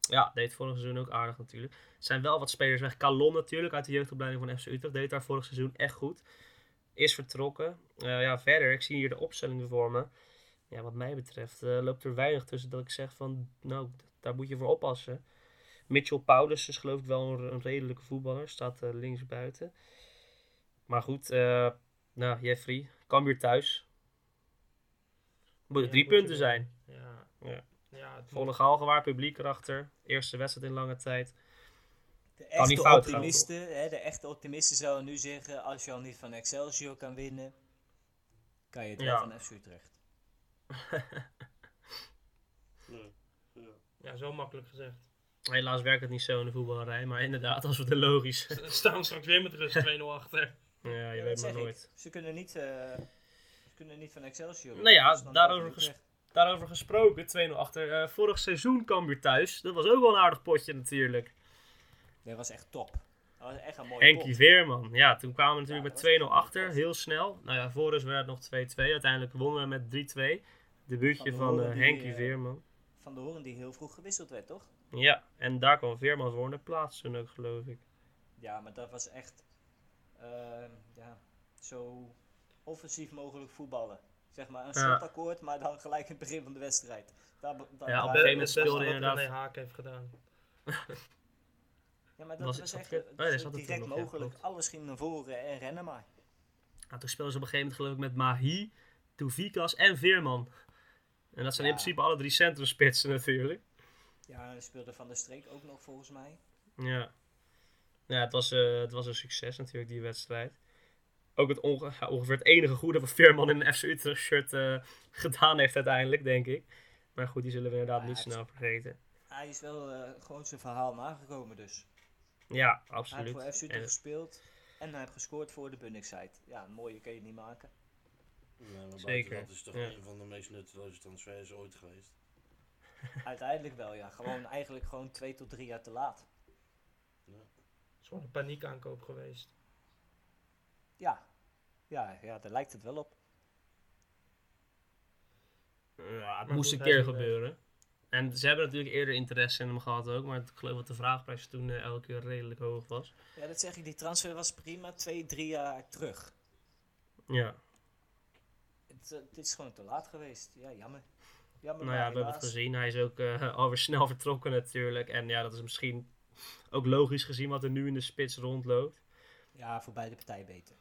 Ja, deed vorig seizoen ook aardig natuurlijk. Er zijn wel wat spelers weg. Calon natuurlijk uit de jeugdopleiding van FC Utrecht. Deed daar vorig seizoen echt goed. Is vertrokken. Eh, ja, verder, ik zie hier de opstelling voor me. Ja, wat mij betreft eh, loopt er weinig tussen dat ik zeg van... Nou, daar moet je voor oppassen. Mitchell Paulus is geloof ik wel een, een redelijke voetballer. Staat eh, links buiten. Maar goed, nou Jeffrey, kan weer thuis. Moet Ja, drie moet punten zijn. Ja. Ja. Ja, het Volle moet- Galgenwaard, publiek erachter. Eerste wedstrijd in lange tijd. De Kan niet echte gaan, optimisten, hè, de echte optimisten zouden nu zeggen, als je al niet van Excelsior kan winnen, kan je het Ja. wel van FC Utrecht. Ja. ja. Ja, zo makkelijk gezegd. Helaas werkt het niet zo in de voetballerij, maar inderdaad, als we het logisch. Ze staan straks weer met rust 2-0 achter. ja, je Ja, weet maar ik. nooit. Ze kunnen niet, eh, ze kunnen niet van Excelsior Nou ja, daarover ges-. Daarover gesproken, 2-0 achter. eh, vorig seizoen kwam weer thuis. Dat was ook wel een aardig potje natuurlijk. Dat was echt top. Dat was echt een mooie Henkie. Veerman. Ja, toen kwamen we natuurlijk Ja, met dat was 2-0 echt een achter, heel snel. Nou ja, voor ons werd het nog 2-2. Uiteindelijk wonnen we met 3-2. Debuutje Van van, Horen eh, die, Henkie eh, Veerman. Van de Hoorn die heel vroeg gewisseld werd, toch? Ja, en daar kwam Veerman voor in de plaats toen ook, geloof ik. Ja, maar dat was echt ehm, ja, zo offensief mogelijk voetballen. Zeg maar een Ja. slotakkoord, maar dan gelijk in het begin van de wedstrijd. Daar, daar, Ja, op een gegeven moment speelde inderdaad- Haak heeft gedaan. Ja, maar dat Was echt oh ja, zat direct nog, mogelijk. Alles ging naar voren en rennen maar. Nou, toen speelden ze op een gegeven moment geloof ik met Mahi, Touvikas en Veerman. En dat zijn in principe alle drie centrumspitsen natuurlijk. Ja, en speelde Van der Streek ook nog volgens mij. Ja, ja het, was, eh, het was een succes natuurlijk die wedstrijd. ook het onge- ongeveer het enige goede wat Veerman in een FC Utrecht shirt eh, gedaan heeft uiteindelijk, denk ik. Maar goed, die zullen we inderdaad Ja, niet snel vergeten. Hij is wel eh, gewoon zijn verhaal nagekomen dus. Ja, Hij heeft absoluut. voor FC En- gespeeld en hij heeft gescoord voor de Bunnik-site. Ja, een mooie kun je niet maken. Nee, maar buiten Zeker, Dat is toch ja. een van de meest nutteloze transfers ooit geweest. Uiteindelijk wel, ja. Gewoon eigenlijk gewoon twee tot drie jaar te laat. Het is gewoon een paniekaankoop geweest. Ja, ja, ja daar lijkt het wel op. Ja, het Maar moest goed, een keer gebeuren. En ze hebben natuurlijk eerder interesse in hem gehad ook, maar ik geloof dat de vraagprijs toen eh, elke keer redelijk hoog was. Ja, dat zeg ik. Die transfer was prima twee, drie jaar terug. Ja, Het, eh, dit is gewoon te laat geweest. Ja, jammer. Jammer, nou ja, we hebben het gezien. Hij is ook eh, alweer snel vertrokken natuurlijk. En ja, dat is misschien ook logisch gezien wat er nu in de spits rondloopt. Ja, voor beide partijen beter.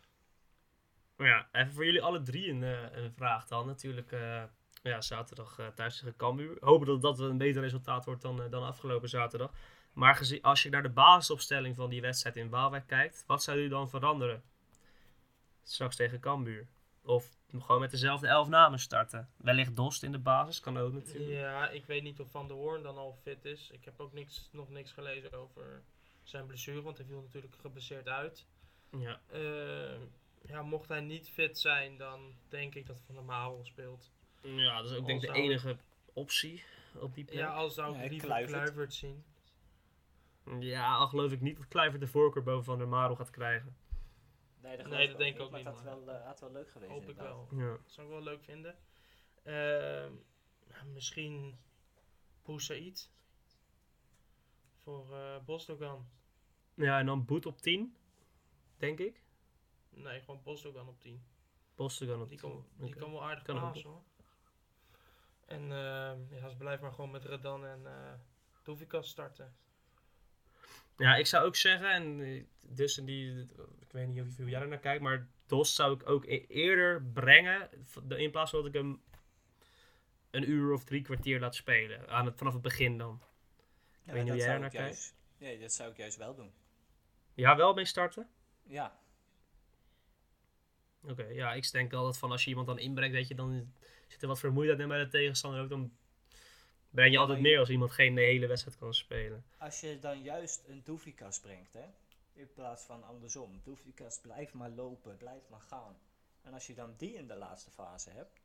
Maar ja, even voor jullie alle drie een, eh, een vraag dan. Natuurlijk, eh, ja, zaterdag eh, thuis tegen Cambuur. Hopen dat dat een beter resultaat wordt dan, eh, dan afgelopen zaterdag. Maar gezien, als je naar de basisopstelling van die wedstrijd in Waalwijk kijkt, wat zou jullie dan veranderen? Straks tegen Cambuur. Of gewoon met dezelfde elf namen starten. Wellicht Dost in de basis, kan ook natuurlijk. Ja, ik weet niet of Van der Hoorn dan al fit is. Ik heb ook niks, nog niks gelezen over zijn blessure, want hij viel natuurlijk geblesseerd uit. Ja. Eh, ja, mocht hij niet fit zijn, dan denk ik dat Van der Marel speelt. Ja, dat is ook denk ik de enige optie op die plek. Ja, al zou ik liever Kluivert. Kluivert zien. Ja, al geloof ik niet dat Kluivert de voorkeur boven Van der Marel gaat krijgen. Nee, dat, Nee, dat denk ik niet, ook maar niet, het had man. wel, eh, had wel leuk geweest. Hoop ik wel. Ja. Dat zou ik wel leuk vinden. Ehm, nou, misschien Boussaïd voor eh Bosdogan. ja, en dan Boet op 10, denk ik. Nee, gewoon Bosdogan op 10. Postegan op Die 10. kan, die Oké. kan wel aardig Kan hoor. En ehm, ja, ze blijven maar gewoon met Redan en eh Dovikas starten. Ja, ik zou ook zeggen, en eh, dus en die, ik weet niet of hoe jij er naar kijkt, maar Dos zou ik ook e- eerder brengen, in plaats van dat ik hem een uur of drie kwartier laat spelen, aan het, vanaf het begin dan. Ja, weet niet hoe dat jij er naar juist- Nee, dat zou ik juist wel doen. Ja, wel mee starten? Ja, Oké, ja, ik denk altijd van als je iemand dan inbrengt, weet je, dan zit er wat vermoeidheid in bij de tegenstander ook, dan breng je Ja, altijd meer als iemand geen hele wedstrijd kan spelen. als je dan juist een Doefikas brengt, hè, in plaats van andersom. Doefikas blijft maar lopen, blijft maar gaan. En als je dan die in de laatste fase hebt.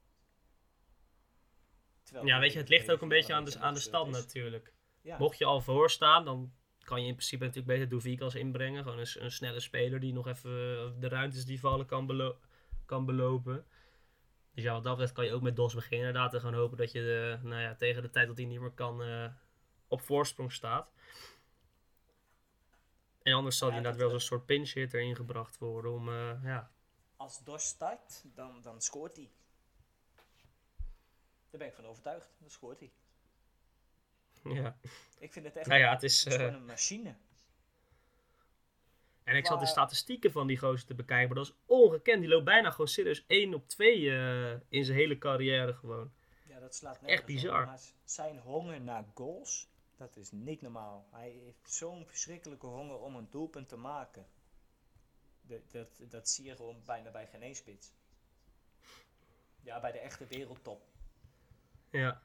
Ja, weet je, het ligt ook een beetje aan de, aan de stand natuurlijk. Ja, Mocht je al voor staan, dan kan je in principe natuurlijk beter Doevikas inbrengen. Gewoon een, een snelle speler die nog even eh, de ruimtes die vallen kan, belo- kan belopen. Dus ja, wat dat betreft kan je ook met Dos beginnen. Inderdaad, en gewoon hopen dat je eh, nou ja, tegen de tijd dat hij niet meer kan eh, op voorsprong staat. En anders zal Ja, inderdaad wel zo'n soort pinch hitter ingebracht worden om, eh, ja... als Dos start, dan, dan scoort hij. Daar ben ik van overtuigd, dan scoort hij. ja. Ik vind het echt Nou ja, het is... het is eh, gewoon een machine. En ik zat de statistieken van die gozer te bekijken, maar dat is ongekend. Die loopt bijna gewoon serieus 1 op 2 eh, in zijn hele carrière gewoon. Ja, dat slaat Echt nergens op, bizar. Maar zijn honger naar goals, dat is niet normaal. Hij heeft zo'n verschrikkelijke honger om een doelpunt te maken. Dat, dat, dat zie je gewoon bijna bij geen één spits. Ja, bij de echte wereldtop. Ja.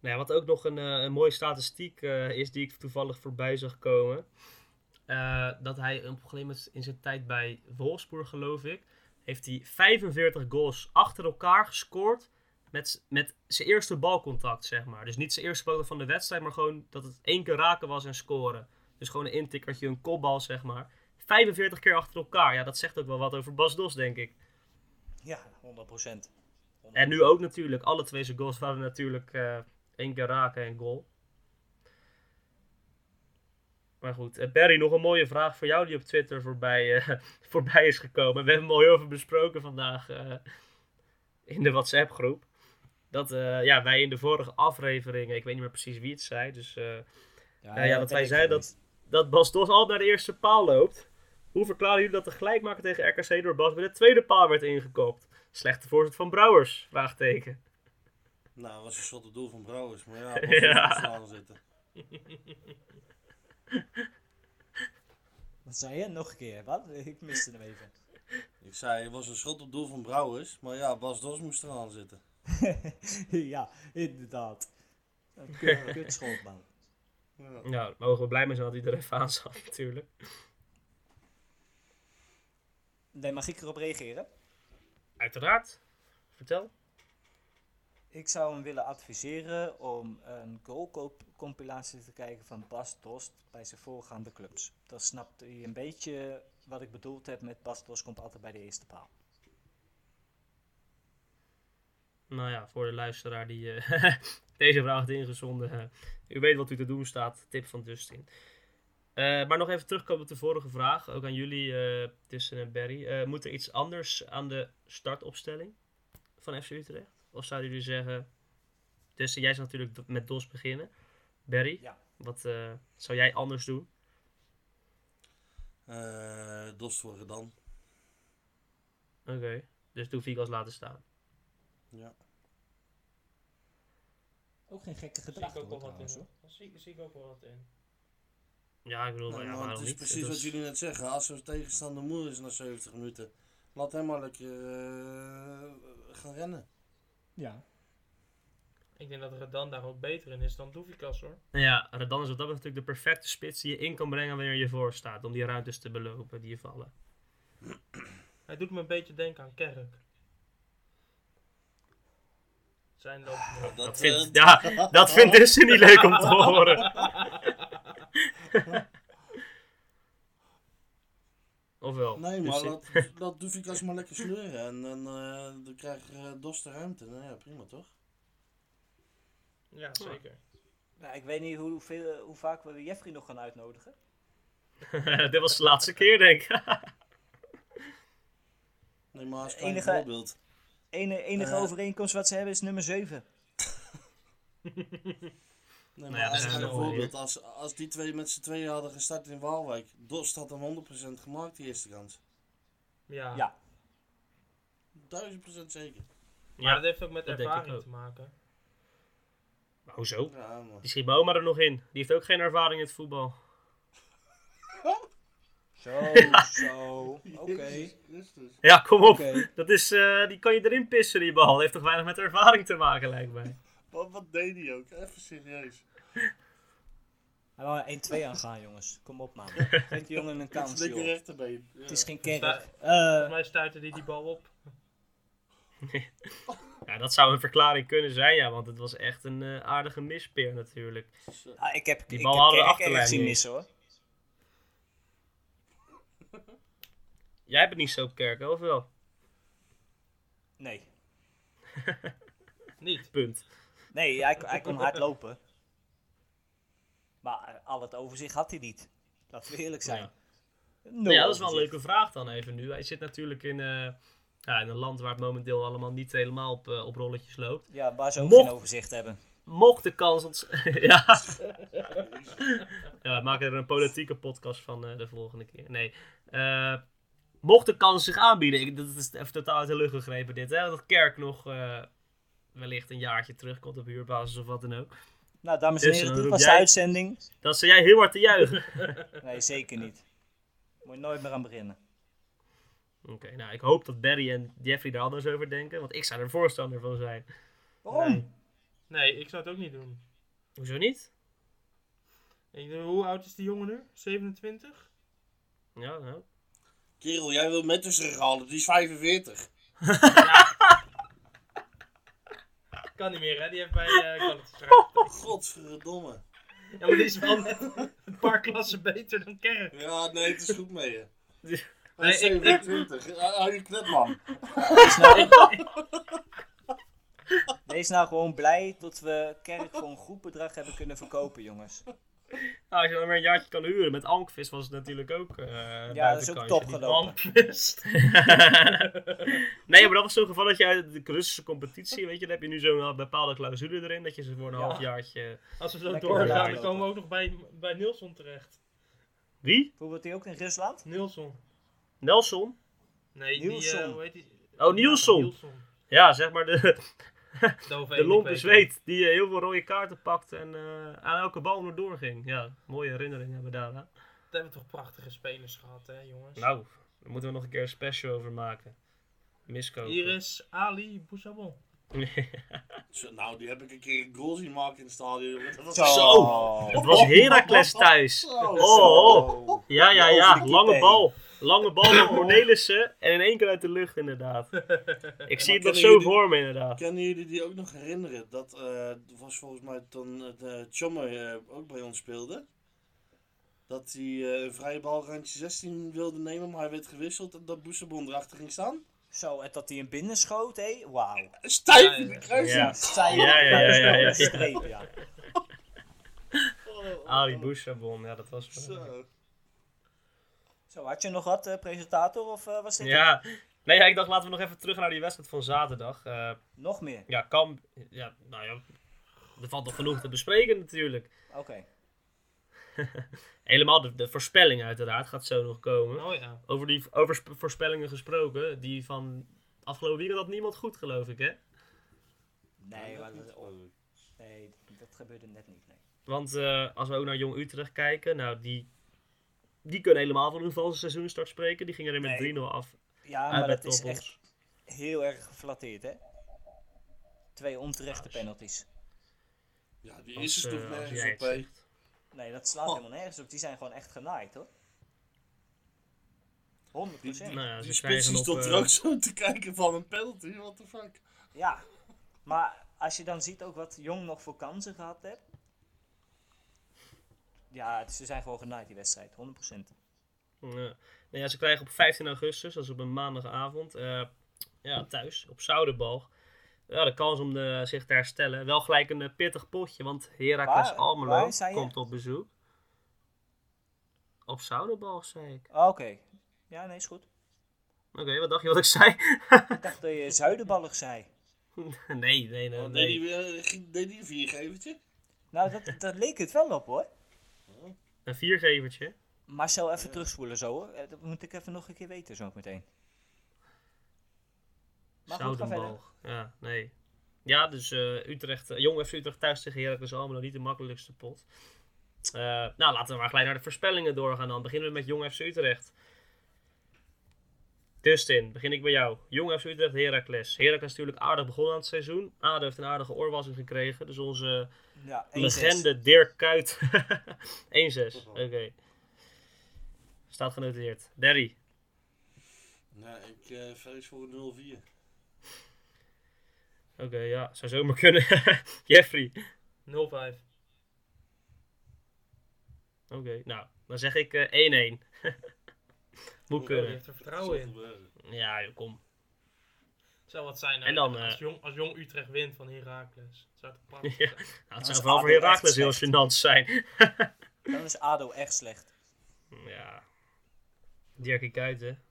Nou ja, wat ook nog een, eh, een mooie statistiek eh, is die ik toevallig voorbij zag komen. Eh, dat hij op een gegeven moment in zijn tijd bij Wolfsburg, geloof ik, heeft hij 45 goals achter elkaar gescoord met, met zijn eerste balcontact, zeg maar. Dus niet zijn eerste balcontact van de wedstrijd, maar gewoon dat het één keer raken was en scoren. Dus gewoon een intikkertje, een kopbal, zeg maar. 45 keer achter elkaar. Ja, dat zegt ook wel wat over Bas Dos, denk ik. Ja, 100%. En nu ook natuurlijk. Alle twee zijn goals waren natuurlijk eh, één keer raken en goal. Maar goed, eh, Barry, nog een mooie vraag voor jou die op Twitter voorbij, eh, voorbij is gekomen. We hebben hem al heel veel besproken vandaag eh, in de WhatsApp groep. Dat eh, ja, wij in de vorige afleveringen, ik weet niet meer precies wie het zei, dus eh, Ja, ja, dat dat wij zeiden geweest. dat Bas Dos al naar de eerste paal loopt. Hoe verklaren jullie dat de gelijkmaker tegen RKC door Bas bij de tweede paal werd ingekopt? Slechte voorzet van Brouwers? Vraagteken. Nou, dat was een soort doel van Brouwers. Maar ja, Ja. ja. zitten. Wat zei je? Nog een keer. Wat? Ik miste hem even. zei, het was een schot op doel van Brouwers. Maar ja, Bas Dos moest er aan zitten. ja, inderdaad. Een kut- kutschot, man. Ja. Mogen we blij mee zijn dat hij er even aan zat natuurlijk. Nee, mag ik erop reageren? Uiteraard. Vertel. Ik zou hem willen adviseren om een goalcompilatie te kijken van Bas bij zijn voorgaande clubs. Dan snapt hij een beetje wat ik bedoeld heb met Bas komt altijd bij de eerste paal. Nou ja, voor de luisteraar die eh, deze vraag heeft ingezonden. eh, u weet wat u te doen staat. Tip van Dustin. Eh, maar nog even terugkomen op de vorige vraag. Ook aan jullie, Tussen en Barry. Moet er iets anders aan de startopstelling van FC Utrecht? Of zouden jullie zeggen... Tussen, jij zou natuurlijk met DOS beginnen. Barry, Ja. wat eh, zou jij anders doen? Eh, Dos voor dan. Oké, dus doe Vigas laten staan. Ja. Ook geen gekke Zie ik ook wel wat in. Zie, zie ik ook wel wat in. Ja, ik bedoel, nou ja, maar het waarom is niet? precies Het wat jullie net zeggen. Als er tegenstander moe is na 70 minuten, laat hem maar lekker eh, gaan rennen. Ja. Ik denk dat Redan daar ook beter in is dan Doevikas hoor. Nou ja, Redan is wat dat betreft natuurlijk de perfecte spits die je in kan brengen wanneer je voor staat. Om die ruimtes te belopen die je vallen. Hij doet me een beetje denken aan Kerk. Zijn loop. Dat eh, vindt, ja, dat vindt dus niet leuk om te horen. Of wel? Nee, Dus maar je- laat, laat Doefikas maar lekker sleuren. En, en eh, dan krijgt eh, Dos de ruimte. Nou ja, prima toch? Ja, zeker. Nou, ik weet niet hoe, hoeveel, hoe vaak we Jeffrey nog gaan uitnodigen. Dit was de laatste keer, denk ik. Nee, maar als klein enige- voorbeeld. Enige, enige Eh. overeenkomst wat ze hebben is nummer 7. Nee, maar Nou ja, als dat is klein wel voorbeeld. Als, als die twee met z'n tweeën hadden gestart in Waalwijk. Dos had hem 100% gemaakt, die eerste kans. Ja. Ja. 1000% zeker. Maar dat heeft ook met dat ervaring ook. te maken. Maar hoezo? Ja. Die schiet Boma er nog in. Die heeft ook geen ervaring in het voetbal. Zo, zo. Oké. Ja, kom op. Dat is, eh, die kan je erin pissen, die bal. heeft toch weinig met ervaring te maken, lijkt mij. Wat, wat deed hij ook? Even serieus. Hij wou 1-2 aangaan, jongens. Kom op, man. Geef die jongen een Het kans, joh. rechterbeen. Ja. Het is geen kerk. Volgens Eh mij stuitte hij die bal op. Ja, dat zou een verklaring kunnen zijn, ja. Want het was echt een eh, aardige mispeer natuurlijk. Ah, ik heb, Die ik bal heb hadden Kerk achterlijn zien niet. missen, hoor. Jij hebt het niet zo op kerk, of wel? Nee. Niet. Punt. Nee, hij, hij kon hard lopen. Maar al het overzicht had hij niet. Laten we eerlijk zijn. Ja. Dat is wel een leuke vraag dan even nu. Hij zit natuurlijk in, eh, ja, in een land waar het momenteel allemaal niet helemaal op, eh, op rolletjes loopt. Ja, waar ze ook Mocht- geen overzicht hebben. Mocht de kans... ont- ja. ja, we maken er een politieke podcast van eh, de volgende keer. Nee. Mocht de kans zich aanbieden... Ik, dat is even totaal uit de lucht gegrepen dit. Hè, dat Kerk nog wellicht een jaartje terugkomt op huurbasis of wat dan ook. Nou, dames en Dus, heren, dan dit was de jij- uitzending. Dat zou jij heel hard te juichen. Nee, zeker niet. Moet je nooit meer aan beginnen. Oké, nou ik hoop dat Barry en Jeffrey daar anders over denken. Want ik zou er voorstander van zijn. Waarom? Nee. Nee, ik zou het ook niet doen. Hoezo niet? Ik hoe oud is die jongen nu? 27? Ja, nou. Kerel, jij wil met tussen halen, die is 45. Kan niet meer, hè? Die heeft bij uh. Godverdomme. Ja, maar die is wel net een paar klassen beter dan Kerk. Ja, nee, het is goed mee. Die- is Nee, ik- 27. Hou je knet, man. Wees nou, wees nou gewoon blij dat we Kerk voor een goed bedrag hebben kunnen verkopen, jongens. Nou, als je dan weer een jaartje kan huren. Met Ankvis was het natuurlijk ook. eh Ja, dat is ook top Die- gelopen. Nee, maar dat was zo'n geval dat je uit de Russische competitie, weet je, dan heb je nu zo'n bepaalde clausule erin. Dat je ze voor een Ja. halfjaartje. Als we zo doorgaan, dan komen we ook nog bij, bij Nilsson terecht. Wie? Voetbalt hij ook in Rusland? Nilsson. Nelson? Nee, die, Nielsen. eh, hoe heet die? Oh, Nielsen. Nielsen. Ja, zeg maar de, de lompe zweet. Die eh, heel veel rode kaarten pakt en eh, aan elke bal erdoor ging. Ja, mooie herinneringen hebben we daar. hè. het. We hebben toch prachtige spelers gehad, hè, jongens? Nou, Daar moeten we nog een keer een special over maken. Miskopen. Hier is Ali Bouchabon. Zo, nou, die heb ik een keer een goal zien maken in het stadion. Dat was Zo. Het was Heracles thuis. Oh, oh. Ja, ja, ja. Over de Lange bal. Lange bal van Cornelissen. En in één keer uit de lucht, inderdaad. Ik zie het nog zo jullie- voor me, inderdaad. Kennen jullie die ook nog herinneren? Dat eh, was volgens mij toen uh, de Chomme eh, ook bij ons speelde. Dat hij eh, een vrije bal randje 16 wilde nemen, maar hij werd gewisseld en dat Boesebon erachter ging staan. Zo, en dat hij hem binnenschoot, hé? Wauw. Stijf in de kruis. Ja. Stijl. Ja, ja, ja, ja, ja. Streep, ja. Ali Bouchabon, ja, dat was... Zo. Zo, had je nog wat, eh, presentator, of eh, was dit het? Ja. Nee, ja, ik dacht laten we nog even terug naar die wedstrijd van zaterdag. Eh, Nog meer? ja, kan... Ja, nou ja. Er valt nog genoeg te bespreken natuurlijk. Oké. Helemaal de, de voorspelling uiteraard gaat zo nog komen. Oh ja. Over die over sp- voorspellingen gesproken, die van afgelopen weekend had niemand goed geloof ik hè? Nee, maar dat, oh, nee, dat gebeurde net niet, nee. Want eh, als we ook naar Jong Utrecht kijken, nou die, die kunnen helemaal van hun valse seizoenstart spreken. Die gingen er met Nee. 3-0 af Ja, maar met dat is echt heel erg geflatteerd, hè? Twee onterechte penalties. Ja, die Als, is er toch nergens op. Nee, dat slaat Oh. helemaal nergens op. Die zijn gewoon echt genaaid, hoor. 100%. Die- Nou ja, Die spits die stond er eh, ook zo te kijken van een penalty, what the fuck. Ja, maar als je dan ziet ook wat Jong nog voor kansen gehad heeft. Ja, ze zijn gewoon genaaid, die wedstrijd. 100%. Ja. Nou ja, ze krijgen op 15 augustus, dat is op een maandagavond, eh, ja, thuis, op Zoudenbalg. Ja, de kans om de, zich te herstellen. Wel gelijk een eh, pittig potje, want Heracles Almelo komt op bezoek. Op Zoudenbalg, zei ik. Ah, Oké. Ja, nee, is goed. Oké, wat dacht je wat ik zei? Ik dacht dat je zuidenballig zei. nee, nee, nee. Oh, nee. deed, hij, eh, ging- deed hij een viergevertje? Nou, dat, dat leek het wel op, hoor. Een viergevertje. Marcel, even terugspoelen zo, hoor. Eh, Dat moet ik even nog een keer weten, zo meteen. Maar goed. Ja, nee. Ja, dus eh, Utrecht, eh, Jong FC Utrecht thuis tegen Heracles Almelo, niet de makkelijkste pot. Eh, nou, laten we maar gelijk naar de voorspellingen doorgaan dan. Beginnen we met Jong FC Utrecht. Dustin, begin ik bij jou. Jong FC Utrecht, Heracles. Heracles natuurlijk aardig begonnen aan het seizoen. ADO heeft een aardige oorwassing gekregen. Dus onze Ja, 1-6. legende Dirk Kuyt. 1-6, oké. Staat genoteerd. Derry. Nee, ik eh vrees voor een 0-4. Oké, ja, zou zomaar kunnen. Jeffrey. 0-5. Oké, nou, dan zeg ik eh, 1-1. Moet Je kunnen. heeft er vertrouwen in. Ja, joh, kom. Het zou wat zijn En dan, als, eh, jong, als Jong Utrecht wint van Heracles. Het zou toch prachtig Ja. zijn. Nou, het Dan zou is vooral voor Herakles heel gênant zijn. Dan is ADO echt slecht. ja. Dirkie Kuyten.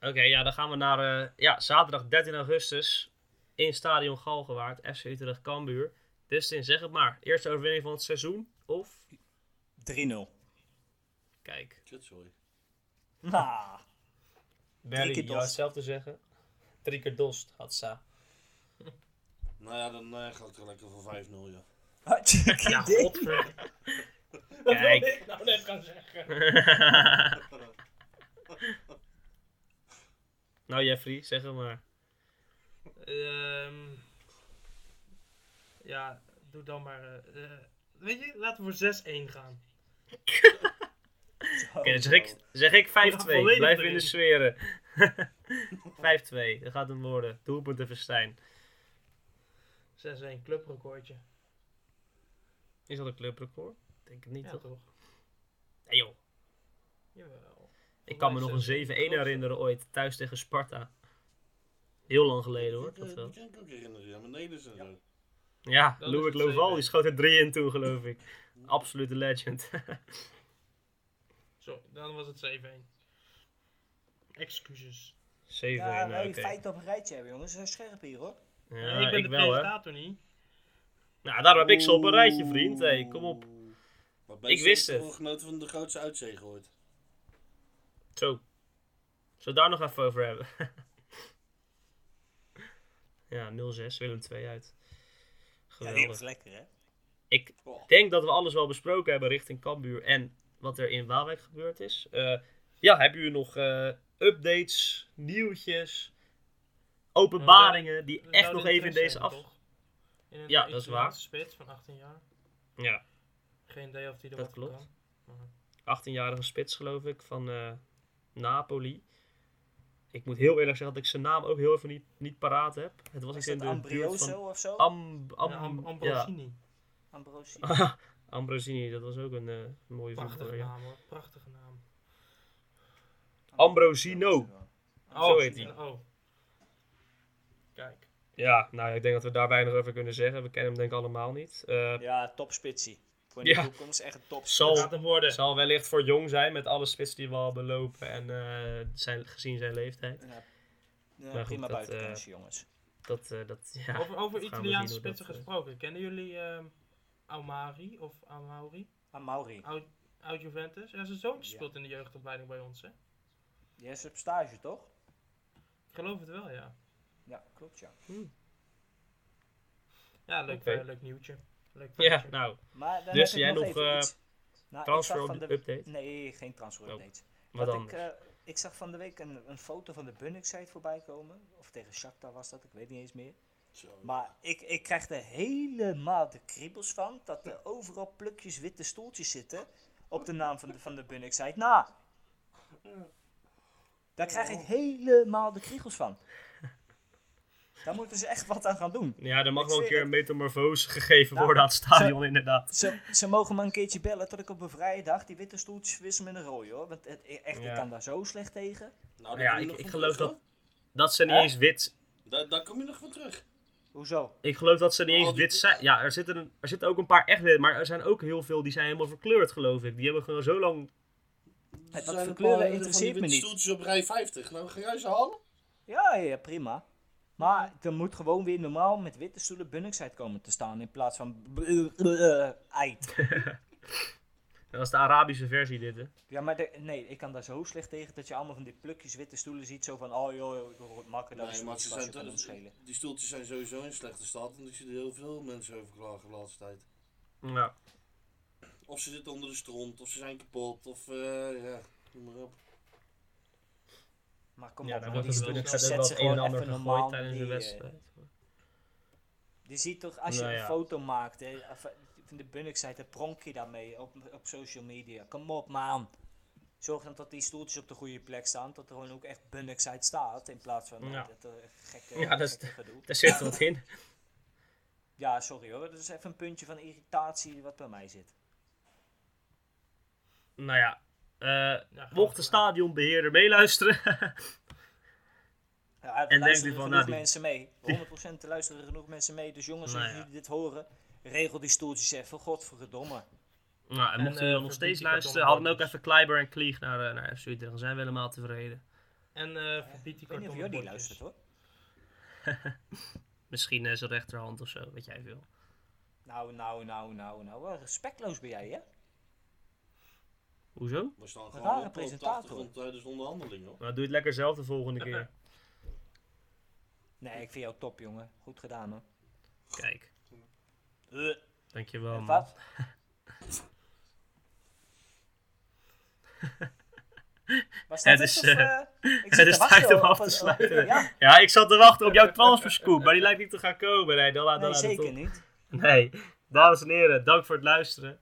Oké, ja, dan gaan we naar eh, ja, zaterdag 13 augustus in Stadion Galgenwaard, FC Utrecht Cambuur. Dustin, zeg het maar. Eerste overwinning van het seizoen? Of? 3-0. Kijk, Kutzooi. Nou, Barry, keer jou hetzelfde zeggen? Drie keer Dost, had. Nou ja, dan eh, ga ik er lekker voor 5-0, ja. had je Ja, idee? godver. Wat Kijk. wil ik nou net gaan zeggen? nou Jeffrey, zeg het maar. Ehm, ja, doe dan maar. eh, eh, weet je, laten we voor 6-1 gaan. Oké, dan zeg ik, zeg ik 5-2. volledig Blijf in de sferen. 5-2, dat gaat hem worden. Doelpunten Verstijn. 6-1, clubrecordje. Is dat een clubrecord? Denk het niet, Ja, toch? toch? Nee joh. Jawel. Ik kan me nog een 7-1 herinneren ooit, thuis tegen Sparta. Heel lang geleden hoor, Ik, dat wel. Kan ik ook herinneren, ja, Neders en zo. Ja, Louis Loval, 7-1. die schoot er 3 in toen geloof ik. Absolute legend. Zo, dan was het 7-1. Excuses. 7-1, Ja, nou, nee, oké. feiten op een rijtje hebben, jongens. Dat is scherp hier, hoor. Ja, Nee, ik ben ik de wel presentator niet. Nou, daarom heb ik ze op een rijtje vriend. Hey, kom op. Ik wist het. genoten van de grootste uitzege ooit. Zo. Zullen we het daar nog even over hebben? ja, 0-6, Willem 2 uit. Ja, die Geweldig. was lekker, hè? ik Oh. denk dat we alles wel besproken hebben richting Cambuur en wat er in Waalwijk gebeurd is. Eh, ja, hebben jullie nog eh, updates, nieuwtjes, openbaringen die We echt nog even in deze af... toch? In een Ja, dat is waar. spits van 18 jaar. Ja, Geen idee of die er Dat klopt. kan. 18-jarige spits geloof ik, van eh, Napoli. Ik moet heel eerlijk zeggen dat ik zijn naam ook heel even niet, niet paraat heb. Het was Was iets in de buurt Ambrioso van of zo? Am, Am, Ja, Am- ja. Ambrosini. Ambrosi. Ambrosini, dat was ook een eh, mooie Prachtige naam hoor. Prachtige naam. Ambrosino. Zo heet hij. Oh. Kijk. ja, nou ik denk dat we daar weinig over kunnen zeggen. We kennen hem denk ik allemaal niet. Eh, Ja, topspitsie. Voor de Ja. toekomst echt een top. Zal- Gaat hem worden. zal wellicht voor jong zijn met alle spitsen die we al belopen en eh, zijn, gezien zijn leeftijd. Ja, ja, goed, prima dat, buitenkansje, jongens. Dat, eh, dat, ja, Over, over Italiaanse spitsen gesproken. Kennen jullie Aumari of Amauri? Ah, Mauri. Oud, oud Juventus? Ja, zijn zoontje Ja. speelt in de jeugdopleiding bij ons, hè? Die is op stage, toch? Ik geloof het wel, ja. Ja, klopt ja. Ja, leuk, eh, leuk nieuwtje. Leuk ja, nou, Maar dan Dus heb jij nog, nog, even eh, iets. Nou, transfer zag van de... update? Nee, geen transfer Oh, update. wat ik, eh, ik zag van de week een, een foto van de Bunnik-site voorbij komen. Of tegen Shakhtar was dat, ik weet niet eens meer. Maar ik, ik krijg er helemaal de kriebels van. Dat er overal plukjes witte stoeltjes zitten. Op de naam van de, van de Bunnik-site. Nou, daar krijg ik helemaal de kriebels van. Daar moeten ze echt wat aan gaan doen. Ja, er mag Ik wel een keer een metamorfose gegeven Nou, worden aan het stadion, inderdaad. Ze, ze mogen me een keertje bellen tot ik op een vrije dag die witte stoeltjes wissel met een rode hoor. Want het, echt, Ja. ik kan daar zo slecht tegen. Nou, Ja, ik- ik geloof dat-. Dat ze niet eens wit... Daar, daar kom je nog van terug. Hoezo? Ik geloof dat ze niet eens wit zijn. Ja, er zitten, een- er zitten ook een paar echt wit, maar er zijn ook heel veel die zijn helemaal verkleurd, geloof ik. Die hebben gewoon zo lang... Het zijn verkleuren een paar interesseert me niet. stoeltjes op rij 50. Nou, ga jij ze halen? Ja, ja, prima. Maar er moet gewoon weer normaal met witte stoelen Bunningside komen te staan in plaats van eit. Dat is de Arabische versie, dit, hè. Ja, maar de- nee, ik kan daar zo slecht tegen dat je allemaal van die plukjes witte stoelen ziet. Zo van, oh joh, joh makker, dat Nee, is kan schelen. die stoeltjes zijn sowieso in slechte staat. En ik zie er heel veel mensen over klagen de laatste tijd. Ja. Of ze zitten onder de stront, of ze zijn kapot, of eh, ja, noem maar op. Maar kom Ja, op, die, ook zet wel ze het een en gewoon ander even normaal tijdens de wedstrijd. Je ziet toch, als je Nou een ja. foto maakt, hè, eh, de Bunningside, dan pronk je daarmee op, op social media. Kom op, man. Zorg dan dat die stoeltjes op de goede plek staan, dat er gewoon ook echt Bunningside staat, in plaats van eh, Ja. dat eh, gekke, Ja, dat is- gekke gedoe. Daar zit wat in. Ja, sorry hoor, dat is even een puntje van irritatie wat bij mij zit. Nou ja, eh, Ja, mocht de gewoon- stadionbeheerder meeluisteren. Ja, er denkt luisteren u van, genoeg nou, die- mensen mee. 100% er luisteren genoeg mensen mee. Dus jongens, Nou als ja. jullie dit horen, regel die stoeltjes even, godverdomme. nou, en En, mochten eh, jullie nog steeds luisteren, kartonnen hadden we ook even Kleiber en Klieg naar, eh, naar FC Utrecht. Dan zijn we helemaal tevreden. En eh verbied die Ik weet niet of kartonnen jullie bordjes. luistert hoor. Misschien eh, zijn rechterhand of zo, weet jij veel. Nou, nou, nou, nou, nou. Respectloos ben jij, hè? Hoezo? We staan Een gewoon rare op, presentator. achtergrond tijdens de onderhandeling hoor. Nou, doe het lekker zelf de volgende keer. Nee, ik vind jou top, jongen. Goed gedaan, hoor. Kijk, Uh, dankjewel man. wat? Was dat Het is, eh, ik het zit is tijd om af te sluiten. Ja, Ja, ik zat te wachten op jouw transferscoop, maar die lijkt niet te gaan komen. Nee, dan laat nee, dan het zeker niet. Nee, dames en heren, dank voor het luisteren.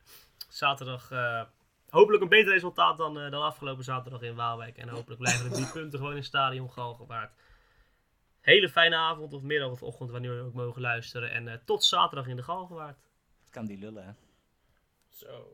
Zaterdag eh, hopelijk een beter resultaat dan, eh, dan afgelopen zaterdag in Waalwijk. En hopelijk blijven de drie punten gewoon in het stadion Galgenwaard. Hele fijne avond of middag of ochtend, wanneer we ook mogen luisteren. En eh, tot zaterdag in de Galgenwaard. Het kan die lullen, hè. Zo.